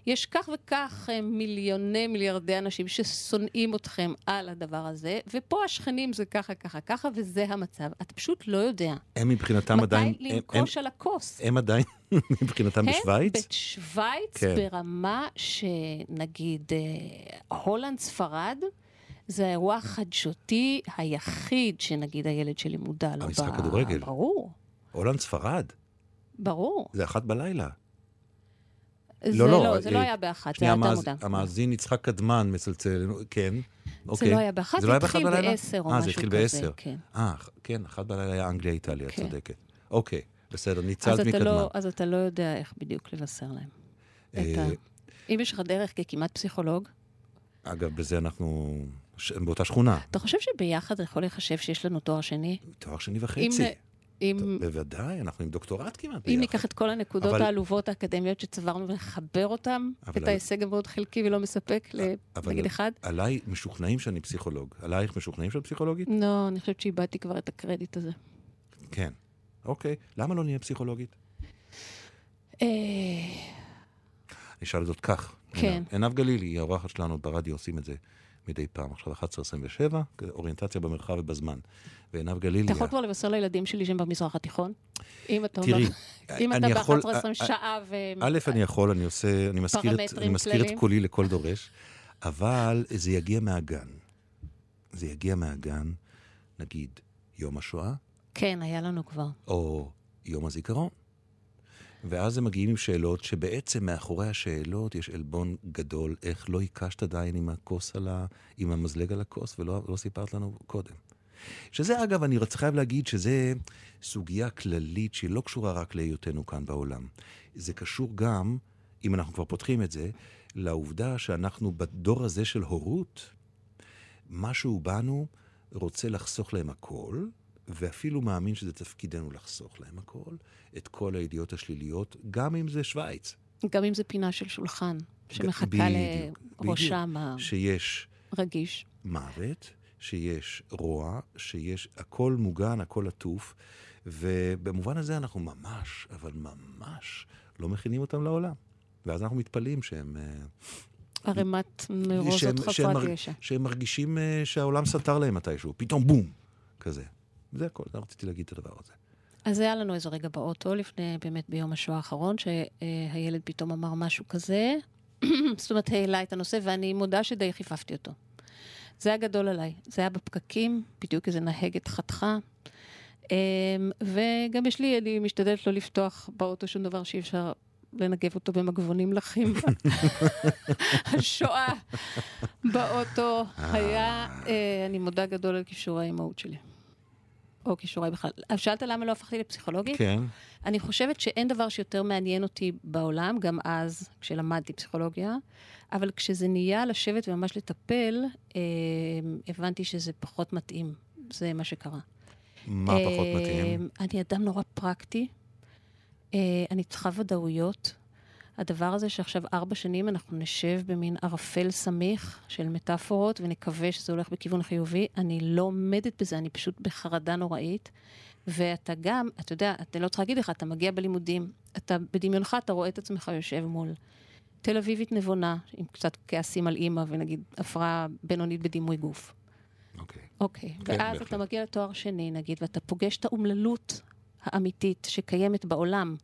יש כך וכך אה, מיליוני מיליארדי אנשים ששונאים אתכם על הדבר הזה, ופה השכנים זה ככה, ככה, ככה, וזה המצב. אתה פשוט לא יודע. הם מבחינתם עדיין... מתי לנקוש על הכוס? הם, עדיין מבחינתם בשוויץ? הם בשוויץ כן. ברמה שנגיד אה, הולנד, ספרד, זה האירוע החדשותי היחיד שנגיד הילד שלי מודע לו. המשחק כדורגל. ברור. הולנד ספרד? ברור. זה אחת בלילה. זה לא, לא, לא, זה לא אה, היה באחת, זה היה יותר מוקדם. המאזין יצחק קדמן מצלצל, כן, אוקיי. זה לא היה באחת, זה זה לא התחיל? בעשר או אה, משהו זה התחיל כזה, בעשר. כן. אה, כן, אחת בלילה היה אנגליה-איטליה, את כן. צודקת. אוקיי, בסדר, ניצלת אתה, מקדמן. לא, אז אתה לא יודע איך בדיוק לבשר להם. אה. אם יש לך דרך ככמעט פסיכולוג, אגב, בזה אנחנו באותה שכונה. אתה חושב שביחד יכול להיחשב שיש לנו תואר שני? תואר שני וחצי. אם, בוודאי, אנחנו עם דוקטורט כמעט אם ביחד. ניקח את כל הנקודות אבל- העלובות האקדמיות שצברנו ונחבר אבל את על- ההישג המאוד חלקי ולא מספק, ל- אבל נגיד אחד? עליי משוכנעים שאני פסיכולוג. עלייך משוכנעים שאת פסיכולוגית? לא, אני חושבת שאיבדתי כבר את הקרדיט הזה. כן. אוקיי. למה לא נהיה פסיכולוגית? אה, אני אשאל זאת כך. כן. עינב- גלילי האורחת שלנו ברדיו, עושים את זה מדי פעם. עכשיו 11.27, אוריינטציה במרחב ובזמן. ועינב גלילי... אתה יכול כבר לבשר לילדים שלי שהם במזרח התיכון? אם אתה אומר... תראי, אם אני אתה יכול- ב-11-20 שעה ו... א', אני יכול, אני עושה, אני מזכיר, את, אני מזכיר את. קולי לכל דורש, אבל זה יגיע מהגן. זה יגיע מהגן, נגיד, יום השואה, כן, היה לנו כבר. או יום הזיכרון. ואז הם מגיעים עם שאלות שבעצם מאחורי השאלות יש עלבון גדול, איך לא הקשת עדיין עם הכוס על ה... עם המזלג על הכוס ולא לא סיפרת לנו קודם. שזה אגב, אני רוצה חייב להגיד שזה סוגיה כללית שהיא לא קשורה רק להיותנו כאן בעולם. זה קשור גם, אם אנחנו כבר פותחים את זה, לעובדה שאנחנו בדור הזה של הורות, משהו בנו רוצה לחסוך להם הכל, ואפילו מאמין שזה תפקידנו לחסוך להם הכל, את כל הידיעות השליליות, גם אם זה שווייץ. גם אם זה פינה של שולחן, שמחכה לראשם שיש הרגיש. מוות, שיש רוע, שיש הכל מוגן, הכל עטוף, ובמובן הזה אנחנו ממש, אבל ממש לא מכינים אותם לעולם. ואז אנחנו מתפלאים שהם... אה, ערימת חסרת מרג- ישע. שהם מרגישים אה, שהעולם סתר להם מתישהו, פתאום בום, כזה. זה הכל, זה רציתי להגיד את הדבר הזה. אז היה לנו איזה רגע באוטו, לפני, באמת ביום השואה האחרון, שהילד פתאום אמר משהו כזה, זאת אומרת, העלה את הנושא, ואני מודה שדי חיפפתי אותו. זה היה גדול עליי. זה היה בפקקים, בדיוק איזה נהגת חתכה. אמ, וגם יש לי, אני משתדלת לא לפתוח באוטו שום דבר שאי אפשר לנגב אותו במגבונים לחים. השואה באוטו היה, אה, אני מודה גדול על כישורי האימהות שלי. או כישוריי בכלל. שאלת למה לא הפכתי לפסיכולוגית? כן, אני חושבת שאין דבר שיותר מעניין אותי בעולם, גם אז, כשלמדתי פסיכולוגיה, אבל כשזה נהיה לשבת וממש לטפל, אה, הבנתי שזה פחות מתאים. זה מה שקרה. מה פחות אה, מתאים? אני אדם נורא פרקטי. אה, אני צריכה ודאויות. הדבר הזה שעכשיו ארבע שנים אנחנו נשב במין ערפל סמיך של מטאפורות ונקווה שזה הולך בכיוון חיובי, אני לא עומדת בזה, אני פשוט בחרדה נוראית. ואתה גם, אתה יודע, אני לא צריכה להגיד לך, אתה מגיע בלימודים, אתה בדמיונך, אתה רואה את עצמך יושב מול תל אביבית נבונה, עם קצת כעסים על אימא ונגיד הפרעה בינונית בדימוי גוף. אוקיי. אוקיי. כן, ואז בהחלט. אתה מגיע לתואר שני, נגיד, ואתה פוגש את האומללות האמיתית שקיימת בעולם.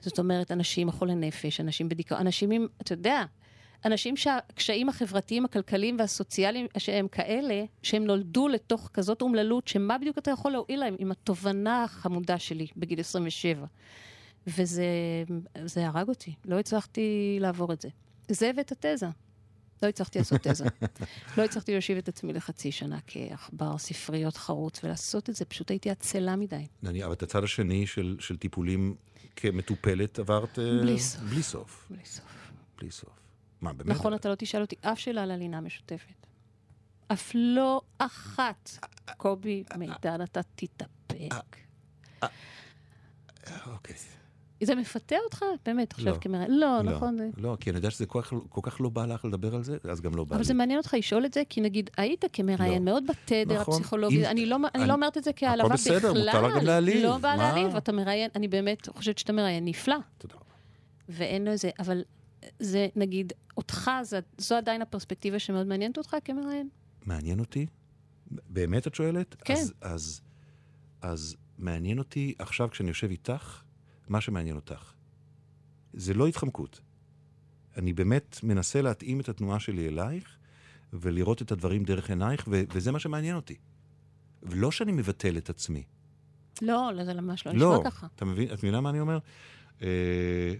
זאת אומרת, אנשים חולי נפש, אנשים בדיכאון, אנשים עם, אתה יודע, אנשים שהקשיים החברתיים, הכלכליים והסוציאליים שהם כאלה, שהם נולדו לתוך כזאת אומללות, שמה בדיוק אתה יכול להועיל להם עם התובנה החמודה שלי בגיל 27. וזה זה הרג אותי, לא הצלחתי לעבור את זה. זה ואת התזה. לא הצלחתי לעשות תזה. לא הצלחתי להושיב את עצמי לחצי שנה כעכבר ספריות חרוץ ולעשות את זה, פשוט הייתי עצלה מדי. אני- אבל את הצד השני של, של טיפולים כמטופלת עברת... אה, בלי סוף. בלי סוף. בלי סוף. בלי סוף. מה, באמת? נכון, אתה לא תשאל אותי אף שאלה על הלינה משותפת. אף לא אחת. קובי מידן, אתה תתאפק. אוקיי. זה מפתה אותך? באמת, עכשיו לא. כמראה. לא, נכון. זה- לא, כי אני יודע שזה כל כך, כל כך לא בא לך לדבר על זה, אז גם לא בא אבל לי. זה מעניין אותך לשאול את זה, כי נגיד, היית כמראיין לא. מאוד בתדר נכון. הפסיכולוגי, אם- אני לא- אני אני- לא אומרת את זה כהעלבה הכל בכלל. בסדר, מותר גם להעליב. לא בא? להעליב, אתה מראיין, אני באמת חושבת שאתה מראיין נפלא. תודה רבה. ואין לו איזה, אבל זה, נגיד, אותך, זה, זו עדיין הפרספקטיבה שמאוד מעניינת אותך כמראיין? מעניין אותי? באמת את שואלת? כן. אז, אז, אז מעניין אותי עכשיו כשאני יושב איתך, מה שמעניין אותך. זה לא התחמקות. אני באמת מנסה להתאים את התנועה שלי אלייך, ולראות את הדברים דרך עינייך, ו- וזה מה שמעניין אותי. ולא שאני מבטל את עצמי. לא, לא, זה ממש לא לא, נשמע ככה. אתה מבין, את מבינה מה אני אומר? אה,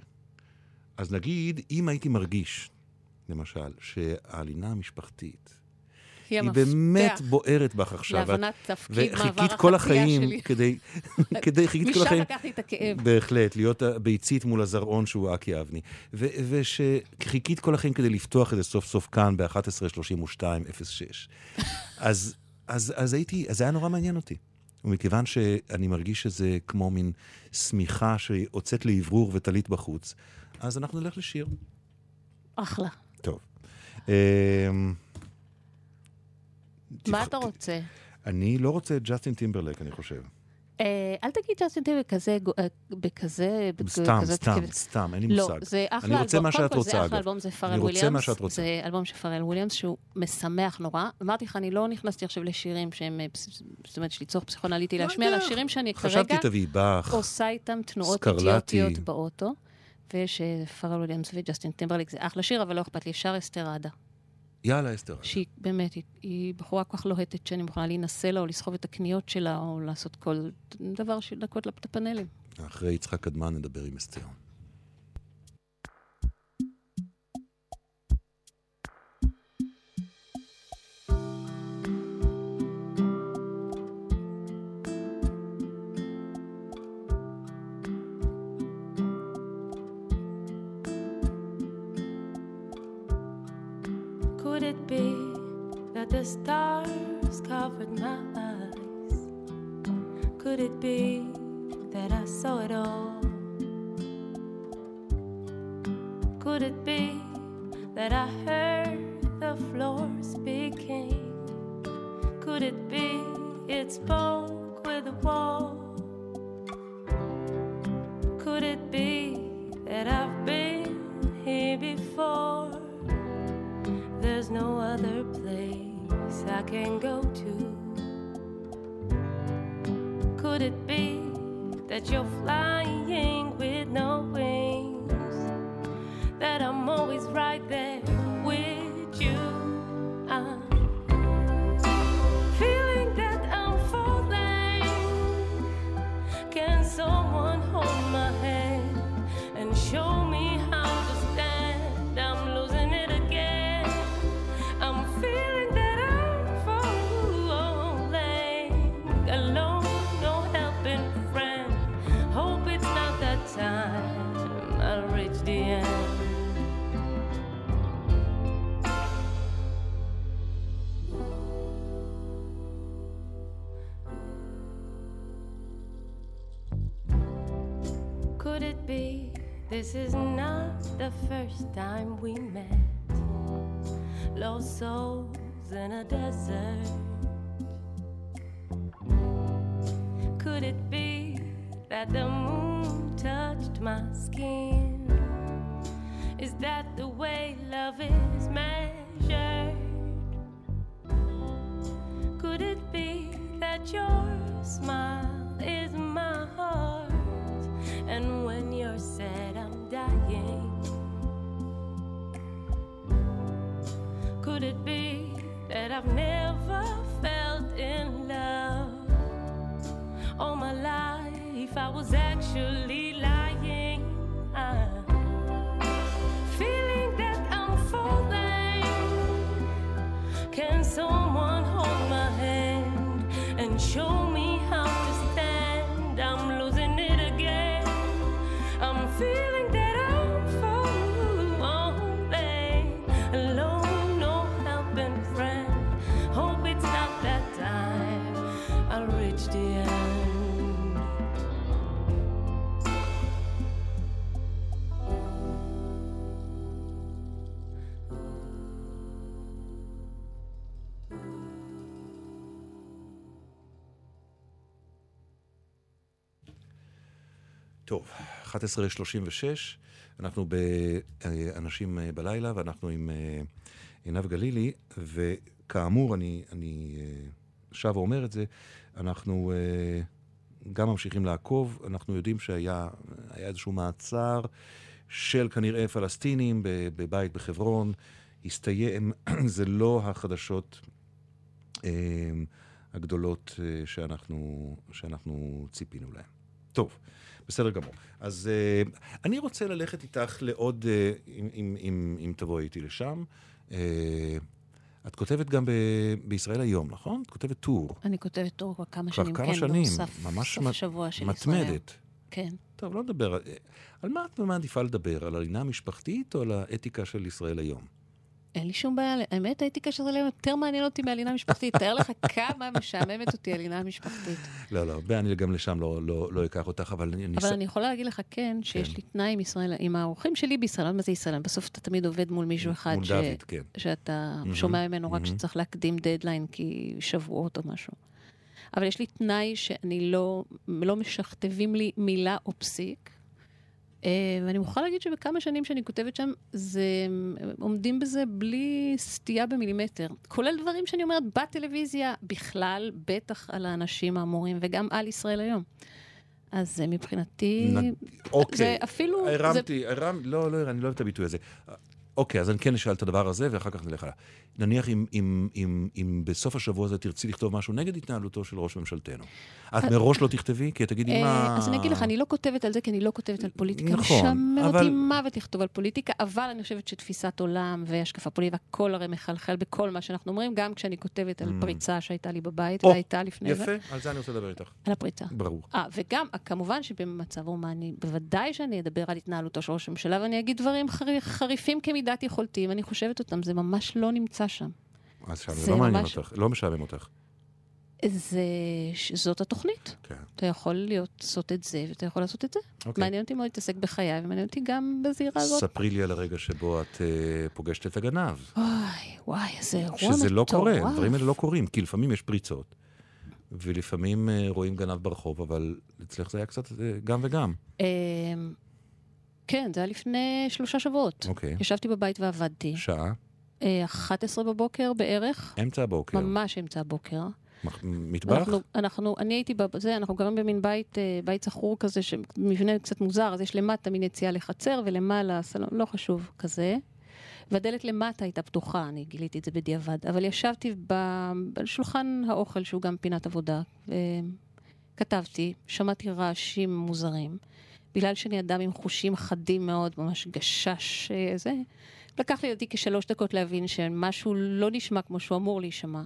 אז נגיד, אם הייתי מרגיש, למשל, שהלינה המשפחתית היא היא המפתח באמת בוערת בך עכשיו, להבנת תפקיד מעבר וחיכית כל החצייה החיים שלי. כדי, כדי, חיכית כל משם החיים, לקחתי את הכאב. בהחלט, להיות הביצית מול הזרעון שהוא אקי אבני. ושחיכית כל החיים כדי לפתוח את זה סוף סוף כאן ב-11.32.06. אז, אז, אז הייתי, אז זה היה נורא מעניין אותי. ומכיוון שאני מרגיש שזה כמו מין שמיכה שיוצאת לאוורור וטלית בחוץ, אז אנחנו נלך לשיר. אחלה. טוב. מה אתה רוצה? אני לא רוצה את ג'סטין טימברלק, אני חושב. אה, אל תגיד ג'סטין טיבר בכזה, גו- אה, בכזה, סתם, סתם, סתם, אין לי לא, מושג. זה אחלה אני רוצה אלבום. מה קודם שאת כל, רוצה, זה אגב. אחלה אלבום, זה פארל אני וויליאמס. רוצה מה שאת רוצה. זה אלבום של פארל וויליאמס שהוא משמח נורא. אמרתי לך, אני לא נכנסתי עכשיו לשירים שהם, אה, זאת אומרת, יש לי צורך פסיכונליטי לא להשמיע. אלא שירים שאני חשבתי כרגע. עושה איתם תנועות. אידיוטיות באוטו. ויש פארל וויליאמס וג'סטין טימברליק, זה אחלה שיר, אבל לא אכפת לי, שר אסתרדה. יאללה, אסתר. שהיא באמת, היא, היא בחורה כל כך לוהטת שאני מוכנה להינשא לה או לסחוב את הקניות שלה או לעשות כל דבר של דקות הפאנלים. אחרי יצחק קדמן נדבר עם אסתר. Could it be that the stars covered my eyes? Could it be that I saw it all? Could it be that I heard the floor speaking? Could it be it spoke with the wall? Could it be that I've been here before? No other place I can go to. Could it be that you're flying with no wings? That I'm this is not the first time we met? Lost souls in a desert. Could it be that the moon touched my skin? Is that the way love is measured? Could it be that your Could it be that I've never felt in love? All my life I was actually lying. 11.36, אנחנו באנשים אה, בלילה, ואנחנו עם אה, עינב גלילי, וכאמור, אני, אני אה, שב ואומר את זה, אנחנו גם ממשיכים לעקוב, אנחנו יודעים שהיה היה איזשהו מעצר של כנראה פלסטינים בבית בחברון, הסתיים, זה לא החדשות הגדולות שאנחנו, שאנחנו ציפינו להן. טוב, בסדר גמור. אז אה, אני רוצה ללכת איתך לעוד, אה, אם, אם, אם, אם תבואי איתי לשם. אה, את כותבת גם ב, בישראל היום, נכון? את כותבת טור. אני כותבת טור כבר כמה כבר שנים, כמה כן, שנים, בסוף ממש סוף השבוע של ישראל. מתמדת. כן. טוב, לא נדבר. על מה את מעדיפה לדבר? על הלינה המשפחתית או על האתיקה של ישראל היום? אין לי שום בעיה, האמת האתיקה של זה יותר מעניין אותי מהלינה המשפחתית. תאר לך כמה משעממת אותי הלינה המשפחתית. לא, לא, הרבה, אני גם לשם לא, לא, לא אקח אותך, אבל אני... אבל אני יכולה להגיד לך כן, שיש כן. לי תנאי עם ישראל, עם האורחים שלי בישראל, מה זה ישראל? בסוף אתה תמיד עובד מול מישהו אחד מול ש- דוד, כן. שאתה שומע ממנו רק. שצריך להקדים דדליין כי שבועות או משהו. אבל יש לי תנאי שאני לא, לא משכתבים לי מילה או פסיק. אה, ואני מוכרחה להגיד שבכמה שנים שאני כותבת שם, זה, הם עומדים בזה בלי סטייה במילימטר. כולל דברים שאני אומרת בטלוויזיה בכלל, בטח על האנשים האמורים, וגם על ישראל היום. אז אה, מבחינתי, אוקיי. זה אפילו... זה הרמתי, הרמתי, לא, לא, אני לא אוהב את הביטוי הזה. אוקיי, אז אני כן אשאל את הדבר הזה, ואחר כך נלך הלאה. נניח אם, אם, אם, אם בסוף השבוע הזה תרצי לכתוב משהו נגד התנהלותו של ראש ממשלתנו. את מראש לא תכתבי? כי תגידי אה, מה... אז אני אגיד לך, אני לא כותבת על זה, כי אני לא כותבת על פוליטיקה. נכון, משעמם אבל- אותי מוות לכתוב על פוליטיקה, אבל אני חושבת שתפיסת עולם והשקפה פוליטית, הכל הרי מחלחל בכל מה שאנחנו אומרים, גם כשאני כותבת על Mm. פריצה שהייתה לי בבית, והייתה לפני. יפה, על זה אני רוצה לדבר איתך. על הפריצה. ברור. אה, וגם, כמובן שבמצב הומני, בוודאי שאני אדבר על התנהלותו של ראש הממשלה, ואני אגיד דברים חרי- חריפים כמידת יכולתי, ואני חושבת אותם, זה ממש לא נמצא שם. אז שם, זה זה לא מעניין ממש- אותך, לא משעמם אותך. זה, זאת התוכנית. כן. אתה יכול להיות, לעשות את זה, ואתה יכול לעשות את זה. אוקיי. מעניין אותי מאוד להתעסק בחיי, ומעניין אותי גם בזירה הזאת. ספרי לי על הרגע שבו את אה, פוגשת את הגנב. וואי, וואי, איזה אירוע מטורף. שזה לא קורה, הדברים האלה לא קורים, כי לפעמים יש פריצות, ולפעמים אה, רואים גנב ברחוב, אבל אצלך זה היה קצת אה, גם וגם. אמ, כן, זה היה לפני שלושה שבועות. אוקיי. ישבתי בבית ועבדתי. שעה, 11 בבוקר בערך, אמצע הבוקר. ממש אמצע הבוקר. מטבח? אנחנו, אנחנו, אני הייתי בזה, אנחנו גרים במין בית, אה, בית סחרור כזה, שמבנה קצת מוזר, אז יש למטה מין יציאה לחצר, ולמעלה סלון, לא חשוב, כזה. והדלת למטה הייתה פתוחה, אני גיליתי את זה בדיעבד. אבל ישבתי בשולחן האוכל, שהוא גם פינת עבודה, וכתבתי, שמעתי רעשים מוזרים. בגלל שאני אדם עם חושים חדים מאוד, ממש גשש אה, זה, לקח לי לדעתי כשלוש דקות להבין שמשהו לא נשמע כמו שהוא אמור להישמע.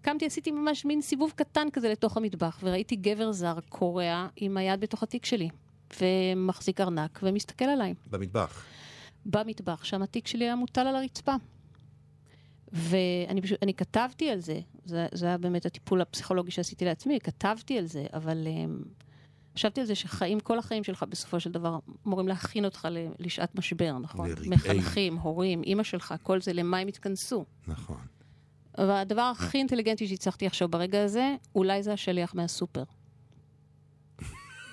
קמתי, עשיתי ממש מין סיבוב קטן כזה לתוך המטבח, וראיתי גבר זר קורע עם היד בתוך התיק שלי, ומחזיק ארנק ומסתכל עליי. במטבח. במטבח, שם התיק שלי היה מוטל על הרצפה. ואני פשוט, אני כתבתי על זה, זה, זה היה באמת הטיפול הפסיכולוגי שעשיתי לעצמי, כתבתי על זה, אבל um, חשבתי על זה שחיים, כל החיים שלך בסופו של דבר אמורים להכין אותך לשעת משבר, נכון? לרגעי. מחנכים, הורים, אימא שלך, כל זה, למה הם התכנסו. נכון. אבל הדבר הכי אינטליגנטי שהצלחתי עכשיו ברגע הזה, אולי זה השליח מהסופר.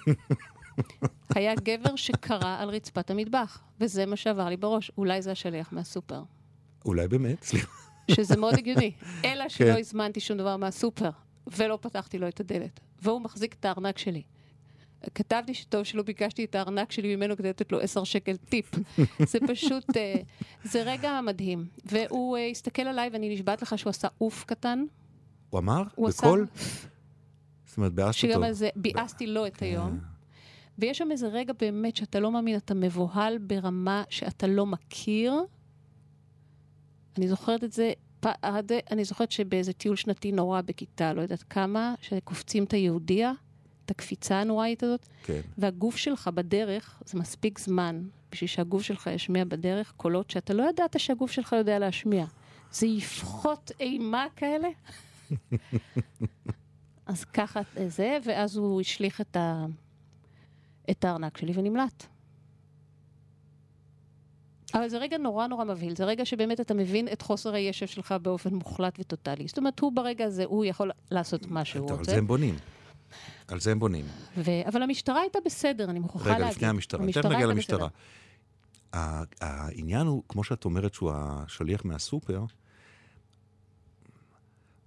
היה גבר שקרא על רצפת המטבח, וזה מה שעבר לי בראש, אולי זה השליח מהסופר. אולי באמת, סליחה. שזה מאוד הגיוני. אלא שלא כן. הזמנתי שום דבר מהסופר, ולא פתחתי לו את הדלת. והוא מחזיק את הארנק שלי. כתבתי שטוב שלא ביקשתי את הארנק שלי ממנו כדי לתת לו עשר שקל טיפ. זה פשוט, אה, זה רגע מדהים. והוא אה, הסתכל עליי, ואני נשבעת לך שהוא עשה אוף קטן. הוא אמר? הוא בקול? עשה... זאת אומרת, ביאסת אותו. שגם על זה ביאסתי לו את היום. ויש שם איזה רגע באמת שאתה לא מאמין, אתה מבוהל ברמה שאתה לא מכיר. אני זוכרת את זה, פ- אני זוכרת שבאיזה טיול שנתי נורא בכיתה, לא יודעת כמה, שקופצים את היהודיה, את הקפיצה הנוראית הזאת, כן. והגוף שלך בדרך, זה מספיק זמן בשביל שהגוף שלך ישמיע בדרך קולות שאתה לא ידעת שהגוף שלך יודע להשמיע. זה יפחות אימה כאלה. אז ככה זה, ואז הוא השליך את, ה... את הארנק שלי ונמלט. אבל זה רגע נורא נורא מבהיל, זה רגע שבאמת אתה מבין את חוסר הישב שלך באופן מוחלט וטוטאלי. זאת אומרת, הוא ברגע הזה, הוא יכול לעשות מה שהוא רוצה. זה הם בונים. על זה הם בונים. ו... אבל המשטרה הייתה בסדר, אני מוכרחה להגיד. רגע, לפני המשטרה. תכף נגיע למשטרה. העניין הוא, כמו שאת אומרת שהוא השליח מהסופר,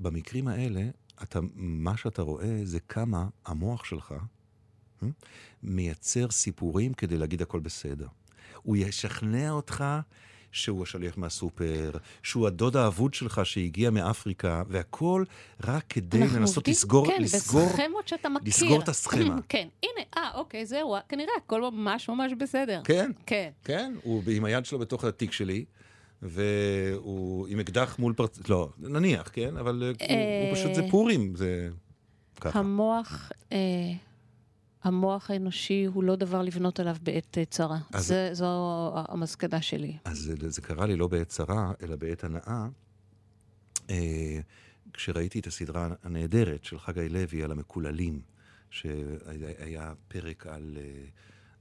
במקרים האלה, אתה, מה שאתה רואה זה כמה המוח שלך אה, מייצר סיפורים כדי להגיד הכל בסדר. הוא ישכנע אותך שהוא השליח מהסופר, שהוא הדוד האבוד שלך שהגיע מאפריקה, והכל רק כדי לנסות עובדים, לסגור, כן, לסגור, בסכמות שאתה מכיר. לסגור את הסכמה. כן, הנה, אה, אוקיי, זהו, כנראה הכל ממש ממש בסדר. כן, כן. כן, הוא עם היד שלו בתוך התיק שלי, והוא עם אקדח מול פרצ... לא, נניח, כן? אבל אה, הוא, הוא פשוט, זה פורים, זה ככה. המוח, אה, המוח האנושי הוא לא דבר לבנות עליו בעת אה, צרה. אז- זה, זו המסקנה שלי. אז זה, זה קרה לי לא בעת צרה, אלא בעת הנאה, אה, כשראיתי את הסדרה הנהדרת של חגי לוי על המקוללים, שהיה פרק על, אה,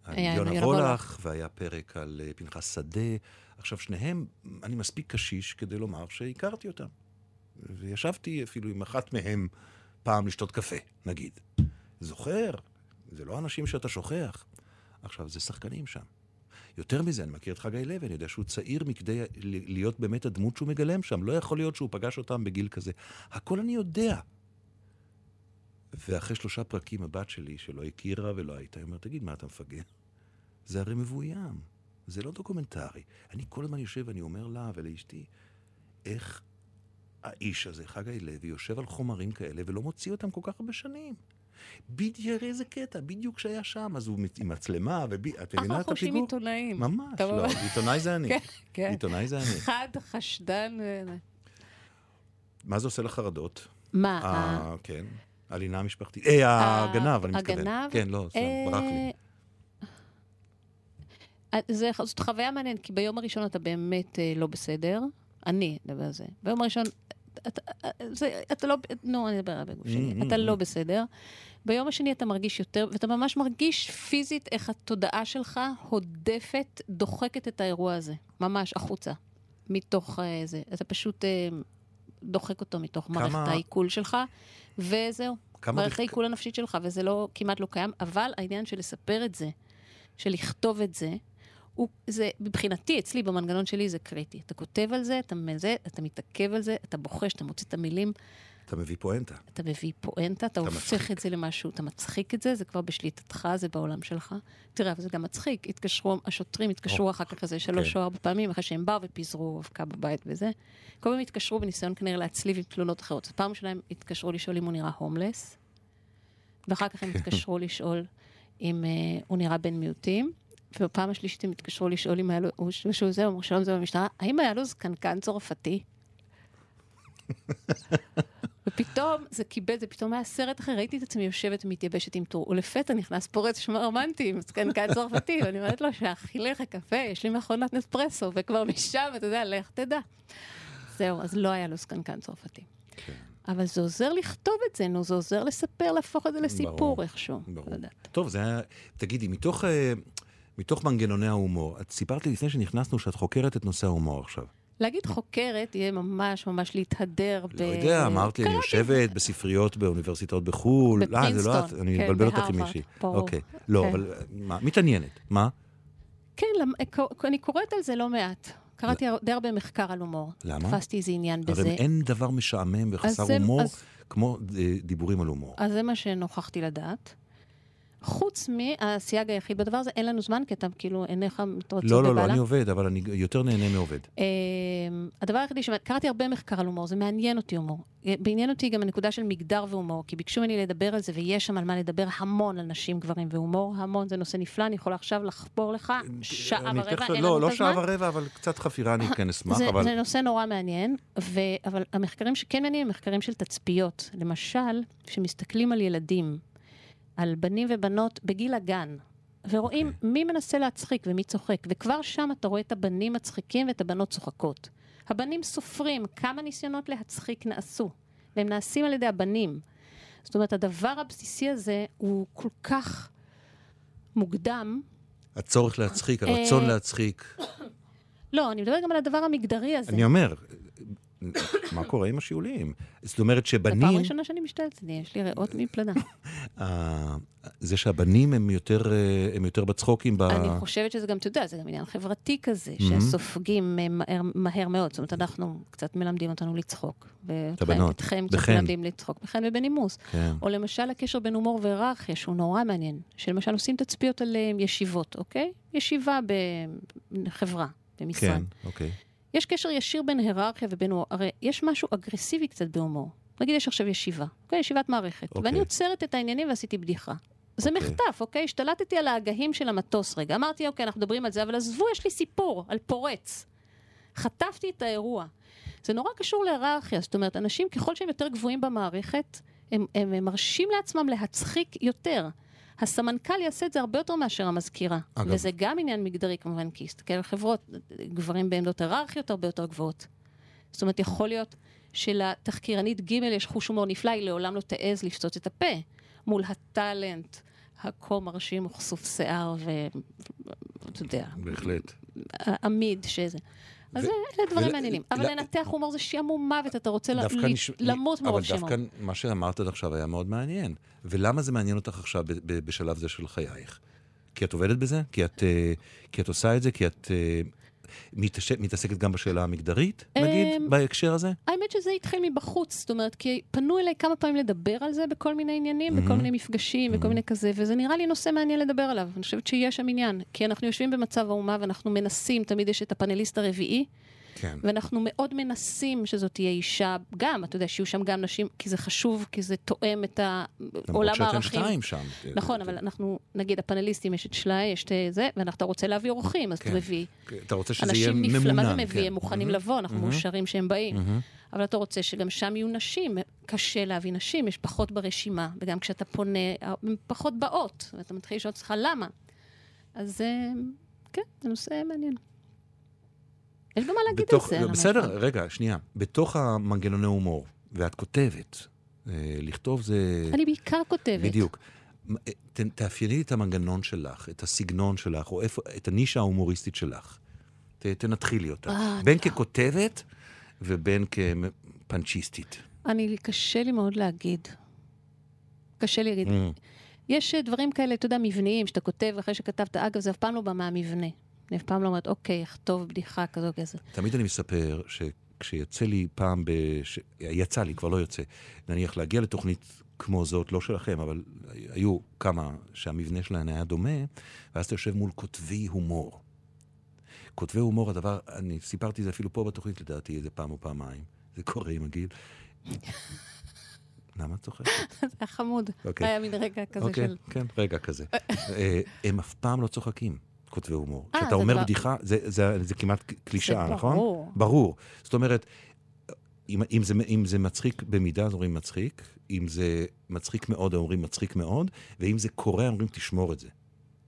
על יונה וולך. והיה פרק על אה, פנחס שדה. עכשיו, שניהם, אני מספיק קשיש כדי לומר שהכרתי אותם. וישבתי אפילו עם אחת מהם פעם לשתות קפה, נגיד. זוכר, זה לא אנשים שאתה שוכח. עכשיו, זה שחקנים שם. יותר מזה, אני מכיר את חגי לוי, אני יודע שהוא צעיר מכדי להיות באמת הדמות שהוא מגלם שם. לא יכול להיות שהוא פגש אותם בגיל כזה. הכל אני יודע. ואחרי שלושה פרקים הבת שלי, שלא הכירה ולא הייתה, היא אומרת, תגיד, מה אתה מפגר? זה הרי מבוים, זה לא דוקומנטרי. אני כל הזמן יושב ואני אומר לה ולאשתי, איך האיש הזה, חגי לוי, יושב על חומרים כאלה ולא מוציא אותם כל כך הרבה שנים? בדיוק איזה קטע, בדיוק כשהיה שם, אז הוא עם מצלמה, ואת מבינה את אנחנו חושבים הפיגור? עיתונאים. ממש, לא, עיתונאי זה אני. כן, כן. עיתונאי זה אני. חד, חשדן. אה, מה זה עושה לחרדות? מה? אה, כן. הלינה המשפחתית. אה, הגנב, אני מתכוון. הגנב? כן, לא, סתם, אה, ברח לי. זה, זאת חוויה מעניינת, כי ביום הראשון אתה באמת אה, לא בסדר. אני אדבר על זה. ביום הראשון, אתה, זה, אתה לא, נו, אני אדבר על בגוף שלי. Mm, mm, אתה mm. לא בסדר. ביום השני אתה מרגיש יותר, ואתה ממש מרגיש פיזית איך התודעה שלך הודפת, דוחקת את האירוע הזה. ממש החוצה. מתוך אה, זה. אתה פשוט אה, דוחק אותו מתוך כמה- מערכת העיכול שלך, וזהו. מערכת בכ- העיכול הנפשית שלך, וזה לא, כמעט לא קיים, אבל העניין של לספר את זה, של לכתוב את זה, הוא, זה, מבחינתי, אצלי, במנגנון שלי, זה קריטי. אתה כותב על זה, אתה מזה, אתה מתעכב על זה, אתה בוחש, אתה מוציא את המילים, אתה מביא פואנטה. אתה מביא פואנטה, אתה הופך מצחיק. את זה למשהו, אתה מצחיק את זה, זה כבר בשליטתך, זה בעולם שלך. תראה, אבל זה גם מצחיק, התקשרו, השוטרים התקשרו אחר כך איזה שלוש כן. או ארבע פעמים, אחרי שהם באו ופיזרו אבקה בבית וזה. כל פעם התקשרו בניסיון כנראה להצליב עם תלונות אחרות. פעם שלהם התקשרו לשאול אם הוא נראה הומלס, ואחר כך הם. התקשרו לשאול אם אה, הוא נראה בן מיעוטים. ובפעם השלישית הם התקשרו לשאול אם היה לו, הוא- שהוא זה, אמרו שלום זה במשטרה, האם היה לו זקנקן צרפתי? ופתאום זה קיבל, זה פתאום היה סרט אחר, ראיתי את עצמי יושבת ומתייבשת עם טור, ולפתע נכנס פורץ שמע רומנטי עם זקנקן צרפתי, ואני אומרת לו שאכי לך קפה, יש לי מכונת נספרסו, וכבר משם, אתה יודע, לך תדע. זהו, אז לא היה לו זקנקן צרפתי. כן. אבל זה עוזר לכתוב את זה, נו, זה עוזר לספר, להפוך את זה לסיפור ברור, איכשהו. ברור. יודעת. טוב, זה היה... תגידי, מתוך, אה, מתוך מנגנוני ההומור, את סיפרת לי לפני שנכנסנו שאת חוקרת את נושא ההומור עכשיו. להגיד חוקרת יהיה ממש ממש להתהדר ב... לא יודע, אמרת לי, אני. יושבת בספרייות באוניברסיטאות בחו"ל. לא, זה לא את, בפרינסטון, אני כן, מבלבל אותך עם מישהי. אוקיי. לא, כן. אבל אה, מה, מתעניינת. מה? כן, אני קוראת על זה לא מעט. קראתי די הרבה מחקר על הומור. למה? תפסתי איזה עניין בזה. הרי אין דבר משעמם וחסר הומור כמו אה, דיבורים על הומור. אז זה מה שנוכחתי לדעת. חוץ מהסייג היחיד בדבר הזה, אין לנו זמן, כי אתה כאילו עיניך מתרוצצות לא, לא, לא, בבעלה. אני עובד, אבל אני יותר נהנה מעובד. אמ, הדבר היחידי ש... קראתי הרבה מחקר על הומור, זה מעניין אותי הומור. בעניין אותי גם הנקודה של מגדר והומור, כי ביקשו ממני לדבר על זה, ויש שם על מה לדבר המון על נשים, גברים והומור, המון, זה נושא נפלא, אני יכולה עכשיו לחפור לך שעה אני ורבע, תכף- אין לא, לנו לא את הזמן. שעה ורבע, אבל קצת חפירה אני כן אשמח, זה, אבל... זה נושא נורא מעניין. אבל המחקרים שכן מעניינים הם מחקרים של תצפיות. למשל, שמסתכלים על ילדים, על בנים ובנות בגיל הגן, ורואים אוקיי. מי מנסה להצחיק ומי צוחק, וכבר שם אתה רואה את הבנים מצחיקים ואת הבנות צוחקות. הבנים סופרים כמה ניסיונות להצחיק נעשו, והם נעשים על ידי הבנים. זאת אומרת, הדבר הבסיסי הזה הוא כל כך מוקדם, הצורך להצחיק, הרצון אה, להצחיק. לא, אני מדברת גם על הדבר המגדרי הזה. אני אומר, מה קורה עם השיעולים? זאת אומרת זו פעם שבנים, ראשונה שאני משתלת, יש לי ריאות מפלדה. אה, זה שהבנים הם יותר, אה, הם יותר בצחוקים ב... אני חושבת שזה גם, אתה יודע, זה גם עניין חברתי כזה, Mhm. שסופגים אה, מהר, מהר מאוד. זאת אומרת, אנחנו, קצת מלמדים אותנו לצחוק. הבנות. אתכם קצת. מלמדים לצחוק, בחן ובנימוס. כן. או למשל הקשר בין הומור והיררכיה, שהוא נורא מעניין. שלמשל עושים תצפיות על ישיבות, אוקיי? ישיבה בחברה. במשרד. כן, אוקיי. יש קשר ישיר בין היררכיה ובין... הרי יש משהו אגרסיבי קצת בהומור. נגיד יש עכשיו ישיבה, אוקיי? ישיבת מערכת. אוקיי. ואני עוצרת את העניינים ועשיתי בדיחה. זה אוקיי. מחטף, אוקיי? השתלטתי על האגהים של המטוס רגע. אמרתי, אוקיי, אנחנו מדברים על זה, אבל עזבו, יש לי סיפור על פורץ. חטפתי את האירוע. זה נורא קשור להיררכיה. זאת אומרת, אנשים, ככל שהם יותר גבוהים במערכת, הם, הם, הם מרשים לעצמם להצחיק יותר. הסמנכ"ל יעשה את זה הרבה יותר מאשר המזכירה. אגב- וזה גם עניין מגדרי כמובן, כי תסתכל על חברות, גברים בעמדות היררכיות הרבה יותר גבוהות. זאת אומרת, יכול להיות שלתחקירנית ג' יש חוש הומור נפלא, היא לעולם לא תעז לפצות את הפה מול הטאלנט הכה מרשים וכסוף שיער ואתה יודע, בהחלט. עמיד שזה. אז ו- אלה דברים ול- מעניינים. ל- אבל לנתח הומור זה שעמום מוות, אתה רוצה ל- נש- למות מרוב אבל שעמום. דווקא מה שאמרת עד עכשיו היה מאוד מעניין. ולמה זה מעניין אותך עכשיו בשלב זה של חייך? כי את עובדת בזה? כי את, אה, כי את עושה את זה? כי את אה, מתעש- מתעסקת גם בשאלה המגדרית, נגיד, אמ, בהקשר הזה? האמת שזה התחיל מבחוץ, זאת אומרת, כי פנו אליי כמה פעמים לדבר על זה בכל מיני עניינים, בכל מיני מפגשים וכל מיני כזה, וזה נראה לי נושא מעניין לדבר עליו. אני חושבת שיש שם עניין, כי אנחנו יושבים במצב האומה ואנחנו מנסים, תמיד יש את הפאנליסט הרביעי, כן. ואנחנו מאוד מנסים שזאת תהיה אישה, גם, אתה יודע, שיהיו שם גם נשים, כי זה חשוב, כי זה תואם את למרות העולם שאתם הערכים. שתיים שם. נכון, אבל אנחנו, נגיד, הפאנליסטים, יש את שלאי, יש את זה, ואתה רוצה להביא אורחים, אז אתה כן. מביא אתה רוצה שזה יהיה. נפלא, מה זה מביא? כן. הם מוכנים. לבוא, אנחנו מאושרים שהם באים. אבל אתה רוצה שגם שם יהיו נשים, קשה להביא נשים, יש פחות ברשימה, וגם כשאתה פונה, הן פחות באות, ואתה מתחיל לשאול את עצמך למה. אז אה, כן, זה נושא מעניין. יש גם מה להגיד בתוך, על זה. על בסדר, המרחב. רגע, שנייה. בתוך המנגנוני הומור, ואת כותבת, אה, לכתוב זה... אני בעיקר כותבת. בדיוק. אה, ת- תאפייני את המנגנון שלך, את הסגנון שלך, או איפה, את הנישה ההומוריסטית שלך. ת- תנתחילי אותה. אה, בין ככותבת ובין כפנצ'יסטית. אני, קשה לי מאוד להגיד. קשה לי להגיד. Mm. יש אה, דברים כאלה, אתה יודע, מבניים, שאתה כותב אחרי שכתבת, אגב, זה אף פעם לא בא מהמבנה. אני אף פעם לא אומרת, אוקיי, אכתוב בדיחה כזו כזה. תמיד אני מספר שכשיוצא לי פעם, בש... יצא לי, כבר לא יוצא, נניח להגיע לתוכנית כמו זאת, לא שלכם, אבל היו כמה שהמבנה שלהן היה דומה, ואז אתה יושב מול כותבי הומור. כותבי הומור, הדבר, אני סיפרתי זה אפילו פה בתוכנית לדעתי איזה פעם או פעמיים. זה קורה עם הגיל. למה את צוחקת? זה היה חמוד. אוקיי. היה מין רגע כזה אוקיי, של... כן, רגע כזה. אה, הם אף פעם לא צוחקים, כותבי הומור. אה, כשאתה זה אומר כבר- בדיחה, זה- זה זה כמעט קלישאה, זה נכון? ברור. ברור. זאת אומרת, אם, אם, זה, אם זה מצחיק במידה, אז אומרים מצחיק, אם זה מצחיק מאוד, אומרים מצחיק מאוד, ואם זה קורה, אומרים תשמור את זה.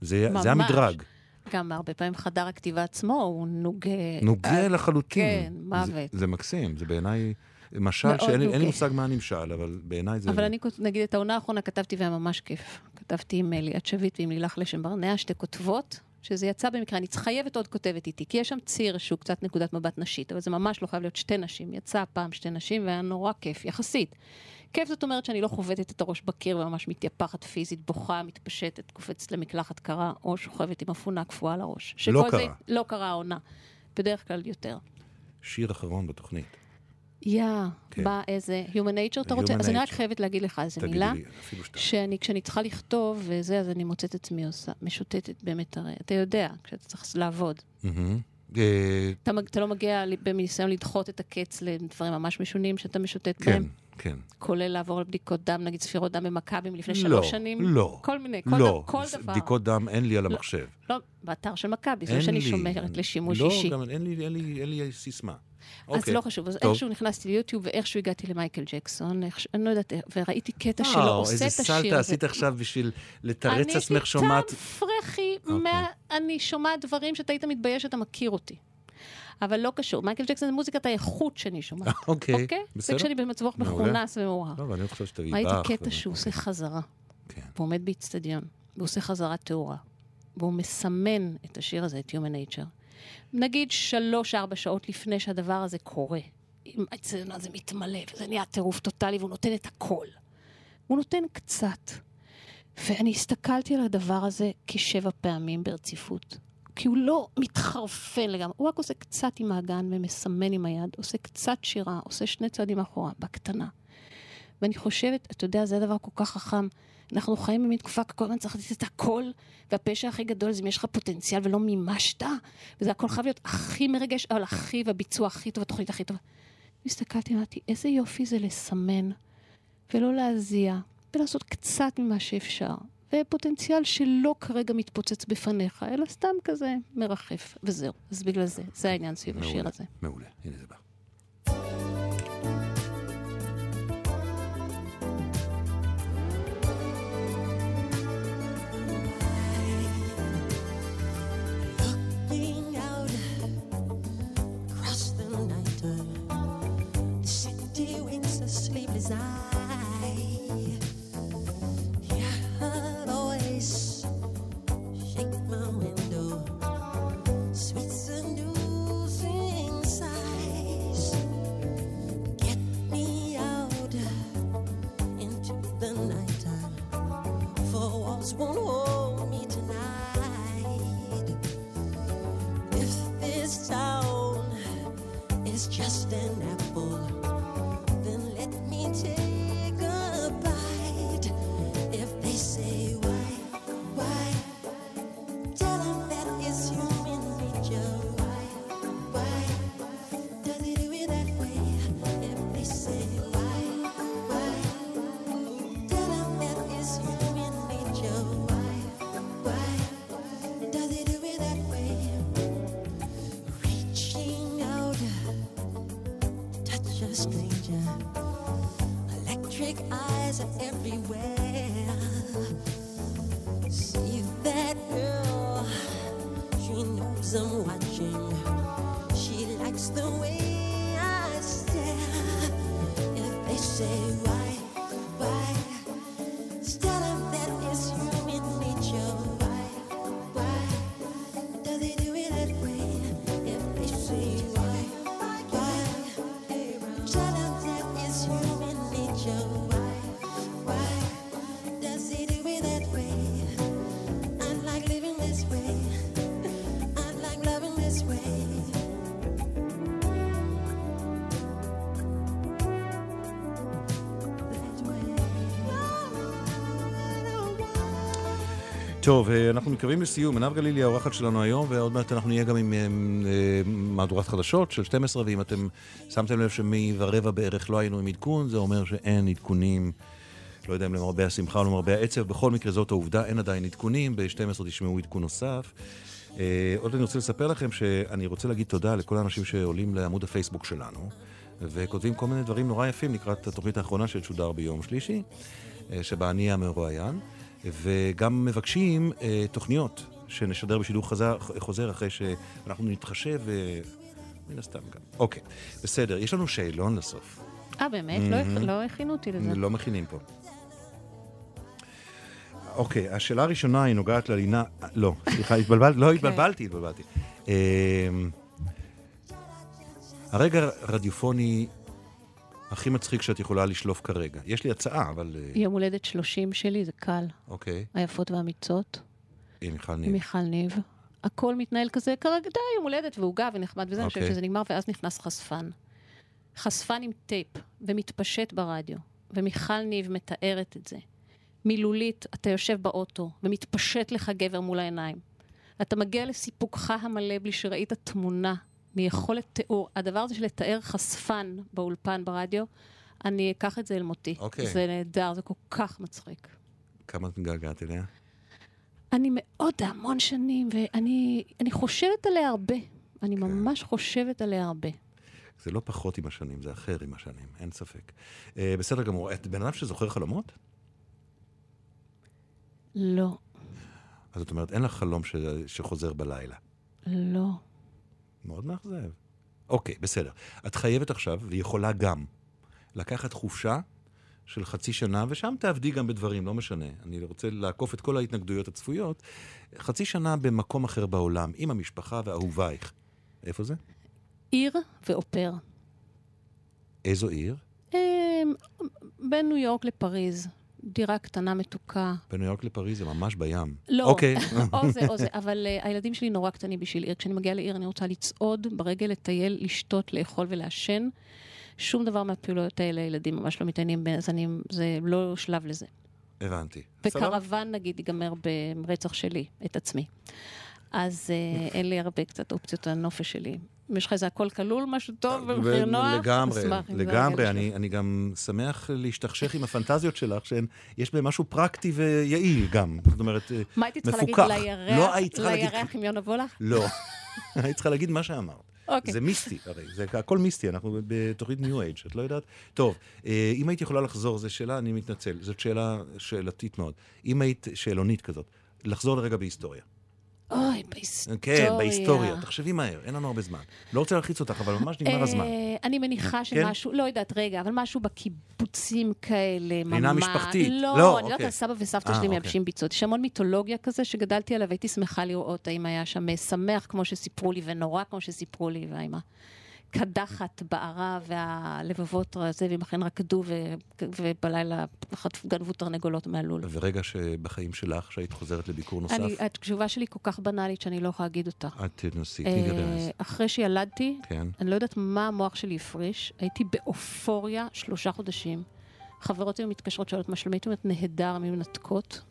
זה, זה. המדרג. גם הרבה פעמים חדר הכתיבה עצמו הוא נוגה. נוגע אה, לחלוטין. כן, זה, מוות. זה מקסים, זה בעיניי משל שאין לי-. מושג מה הנמשל, אבל בעיניי זה... אבל אני, נגיד, את העונה האחרונה כתבתי והיה ממש כיף. כתבתי עם ליאת שביט ועם לילך לשם ברנע, שתי כותבות, שזה יצא במקרה, אני חייבת עוד כותבת איתי, כי יש שם ציר שהוא קצת נקודת מבט נשית, אבל זה ממש לא חייב להיות שתי נשים. יצא פעם שתי נשים והיה נורא כיף, יחסית. כיף זאת אומרת שאני לא חובטת את הראש בקיר וממש מתייפחת פיזית, בוכה, מתפשטת, קופצת למקלחת קרה, או שוכבת עם אפונה קפואה על הראש. לא שכל זה קרה. לא קרה העונה. בדרך כלל יותר. שיר אחרון בתוכנית. יא, כן. בא איזה Human Nature אתה רוצה? אז אני רק. חייבת להגיד לך איזה מילה. לי. שאני, כשאני צריכה לכתוב וזה, אז אני מוצאת את עצמי עושה, משוטטת באמת, הרי אתה יודע, כשאתה צריך לעבוד. אה, אתה, מג- אתה לא מגיע בניסיון לדחות את הקץ לדברים ממש משונים שאתה משוטט כן, בהם, כן. כולל לעבור על בדיקות דם, נגיד ספירות דם במכבים לפני לא, שלוש שנים. לא. כל מיני, כל, לא, דבר, כל דבר. בדיקות דם אין לי על המחשב. לא, באתר של מכבי, זה לא שאני. שומרת לשימוש לא, אישי. גם אין לי, אין לי, אין לי סיסמה. אז אוקיי. לא חשוב, אז טוב. איכשהו נכנסתי ליוטיוב ואיכשהו הגעתי למייקל ג'קסון, איך- אני לא יודעת, וראיתי קטע שלו וואו, עושה את איזה השיר סלטה הזה. עשית עכשיו בשביל לתרץ אני, עצמך שומעת... טעם פרחי, אוקיי. מה, אני שומעת דברים שאתה היית מתבייש שאתה מכיר אותי. אבל לא קשור, מייקל ג'קסון זה מוזיקת האיכות שאני שומעת. אוקיי, אוקיי? זה בסדר. כשאני במצב רוח מעולה. מכונס ומאוהר. לא, אבל אני חושב שתביא ראיתי באך. קטע ו- שהוא עושה חזרה, כן. והוא עומד באיצטדיון, והוא עושה חזרת תאורה, והוא מסמן את השיר הזה, את Human Nature. נגיד שלוש-ארבע שעות לפני שהדבר הזה קורה. אם האיצטדיון הזה מתמלא, וזה נהיה טירוף טוטאלי, והוא נותן את הכל. הוא נותן קצת. ואני הסתכלתי על הדבר הזה כשבע פעמים ברציפות. כי הוא לא מתחרפן לגמרי, הוא רק עושה קצת עם האגן ומסמן עם היד, עושה קצת שירה, עושה שני צעדים אחורה, בקטנה. ואני חושבת, אתה יודע, זה הדבר כל כך חכם, אנחנו חיים במין תקופה, כל הזמן צריך לתת את הכל, והפשע הכי גדול זה אם יש לך פוטנציאל ולא מימשת, וזה הכל חייב להיות הכי מרגש, אבל הכי, והביצוע הכי טוב, התוכנית הכי טובה. הסתכלתי, אמרתי, איזה יופי זה לסמן, ולא להזיע, ולעשות קצת ממה שאפשר. ופוטנציאל שלא כרגע מתפוצץ בפניך, אלא סתם כזה מרחף, וזהו. אז בגלל זה, זה העניין סביב השיר מעולה, הזה. מעולה, הנה זה בא. טוב, אה, אנחנו מתקרבים לסיום. עינב גלילי האורחת שלנו היום, ועוד מעט אנחנו נהיה גם עם אה, אה, מהדורת חדשות של 12, ואם אתם שמתם לב שמרבע בערך לא היינו עם עדכון, זה אומר שאין עדכונים, לא יודע אם למרבה השמחה או למרבה העצב, בכל מקרה זאת העובדה, אין עדיין עדכונים, ב-12 תשמעו עדכון נוסף. עוד אני רוצה לספר לכם שאני רוצה להגיד תודה לכל האנשים שעולים לעמוד הפייסבוק שלנו, וכותבים כל מיני דברים נורא יפים לקראת התוכנית האחרונה שתשודר ביום שלישי, שבה אני המרואיין. וגם מבקשים אה, תוכניות שנשדר בשידור חזר, חוזר אחרי שאנחנו נתחשב, אה, מן הסתם גם. אוקיי, בסדר, יש לנו שאלון לסוף. אה, באמת? לא הכ- לא הכינו אותי לזה. לא מכינים פה. אוקיי, השאלה הראשונה היא נוגעת ללינה... לא, סליחה, התבלבלתי, לא התבלבלתי, התבלבלתי. אמ, הרגע הרדיופוני הכי מצחיק שאת יכולה לשלוף כרגע. יש לי הצעה, אבל... אה, יום הולדת 30 שלי, זה קל. אוקיי, היפות והאמיצות, עם מיכל עם ניב. מיכל ניב. הכל מתנהל כזה, כרגע, די, יום הולדת ועוגה ונחמד וזה, אני חושבת אוקיי. שזה נגמר, ואז נכנס חשפן. חשפן עם טייפ, ומתפשט ברדיו, ומיכל ניב מתארת את זה. מילולית, אתה יושב באוטו, ומתפשט לך גבר מול העיניים. אתה מגיע לסיפוקך המלא בלי שראית תמונה מיכולת תיאור. הדבר הזה של לתאר חשפן באולפן ברדיו, אני אקח את זה אל מותי. אוקיי. זה נהדר, זה כל כך מצחיק. כמה את מתגעגעת אליה? אני מאוד המון שנים, ואני אני חושבת עליה הרבה. אני כן. ממש חושבת עליה הרבה. זה לא פחות עם השנים, זה אחר עם השנים, אין ספק. אה, בסדר גמור. את בן אדם שזוכר חלומות? לא, אז זאת אומרת, אין לך חלום ש... שחוזר בלילה. לא. מאוד מאכזב. אוקיי, בסדר. את חייבת עכשיו, ויכולה גם, לקחת חופשה של חצי שנה, ושם תעבדי גם בדברים, לא משנה. אני רוצה לעקוף את כל ההתנגדויות הצפויות. חצי שנה במקום אחר בעולם, עם המשפחה ואהובייך. איפה זה? עיר ואופר. איזו עיר? אמ, בין ניו יורק לפריז. דירה קטנה מתוקה. בניו יורק לפריז זה ממש בים. לא, אוקיי. או זה או זה, אבל uh, הילדים שלי נורא קטנים בשביל עיר. כשאני מגיעה לעיר אני רוצה לצעוד ברגל, לטייל, לשתות, לאכול ולעשן. שום דבר מהפעילויות האלה, ילדים ממש לא מתעניינים, אז אני, זה לא שלב לזה. הבנתי. וקרוון נגיד ייגמר ברצח שלי, את עצמי. אז אה, אין לי הרבה קצת אופציות לנופש שלי. אם יש לך איזה הכל כלול, משהו טוב ומחיר נוח, לגמרי, לגמרי. אני. אני גם שמח להשתכשך עם הפנטזיות שלך, שיש בהן משהו פרקטי ויעיל גם. זאת אומרת, אה, מה הייתי צריכה להגיד? מפוקח. לירח? לא היית צריכה להגיד... לירח עם יונה וולך? לא. היית צריכה להגיד מה שאמרת. אוקיי. זה מיסטי, הרי, זה הכל מיסטי, אנחנו בתוכנית ניו אייג', את לא יודעת? טוב, אה, אם היית יכולה לחזור, זו שאלה, אני מתנצל, זאת שאלה שאלתית מאוד. אם היית שאלונית כזאת, לחזור לרגע בהיסטוריה. אוי, בהיסטוריה. כן, בהיסטוריה. תחשבי מהר, אין לנו הרבה זמן. לא רוצה להלחיץ אותך, אבל ממש נגמר הזמן. כן? אה, אני מניחה שמשהו, לא יודעת, רגע, אבל משהו בקיבוצים כאלה, ממש. מבחינה משפחתית. לא, לא, אני יודעת אוקיי. על סבא וסבתא אה, שלי אוקיי. מייבשים ביצות. יש המון מיתולוגיה כזה שגדלתי עליו, הייתי שמחה לראות האם היה שם שמח כמו שסיפרו לי, ונורא כמו שסיפרו לי, והאם הקדחת בערה והלבבות הזה, והם אכן רקדו, ו- ובלילה חטפו- גנבו תרנגולות מהלול. ורגע שבחיים שלך, שהיית חוזרת לביקור נוסף, אני, התשובה שלי כל כך בנאלית שאני לא יכולה להגיד אותה. את תנסי, אה, רמז. אחרי שילדתי, כן. אני לא יודעת מה המוח שלי הפריש, הייתי באופוריה שלושה חודשים. חברות היו מתקשרות, שואלות מה שלומי, הייתי אומרת נהדר, הן היו מנתקות.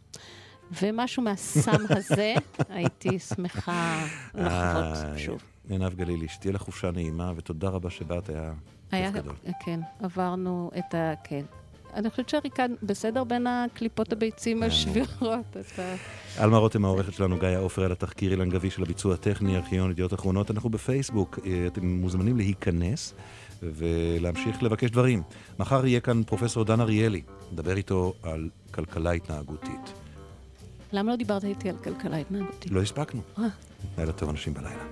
ומשהו מהסם הזה, הייתי שמחה לחוות שוב. עינב גלילי, שתהיה לך חופשה נעימה, ותודה רבה שבאת, היה היה, כיף גדול. כן, עברנו את ה... כן. אני חושבת שהריקד בסדר בין הקליפות הביצים השבירות. אלמה רותם העורכת שלנו, גיא עופר על התחקיר, אילן גביש של הביצוע הטכני, ארכיון ידיעות אחרונות. אנחנו בפייסבוק, אה, אתם מוזמנים להיכנס ולהמשיך לבקש דברים. מחר יהיה כאן פרופסור דן אריאלי, נדבר איתו על כלכלה התנהגותית. למה לא דיברת איתי על כלכלה התנהגותית? לא הספקנו. אה. לילה טוב, אנשים בלילה.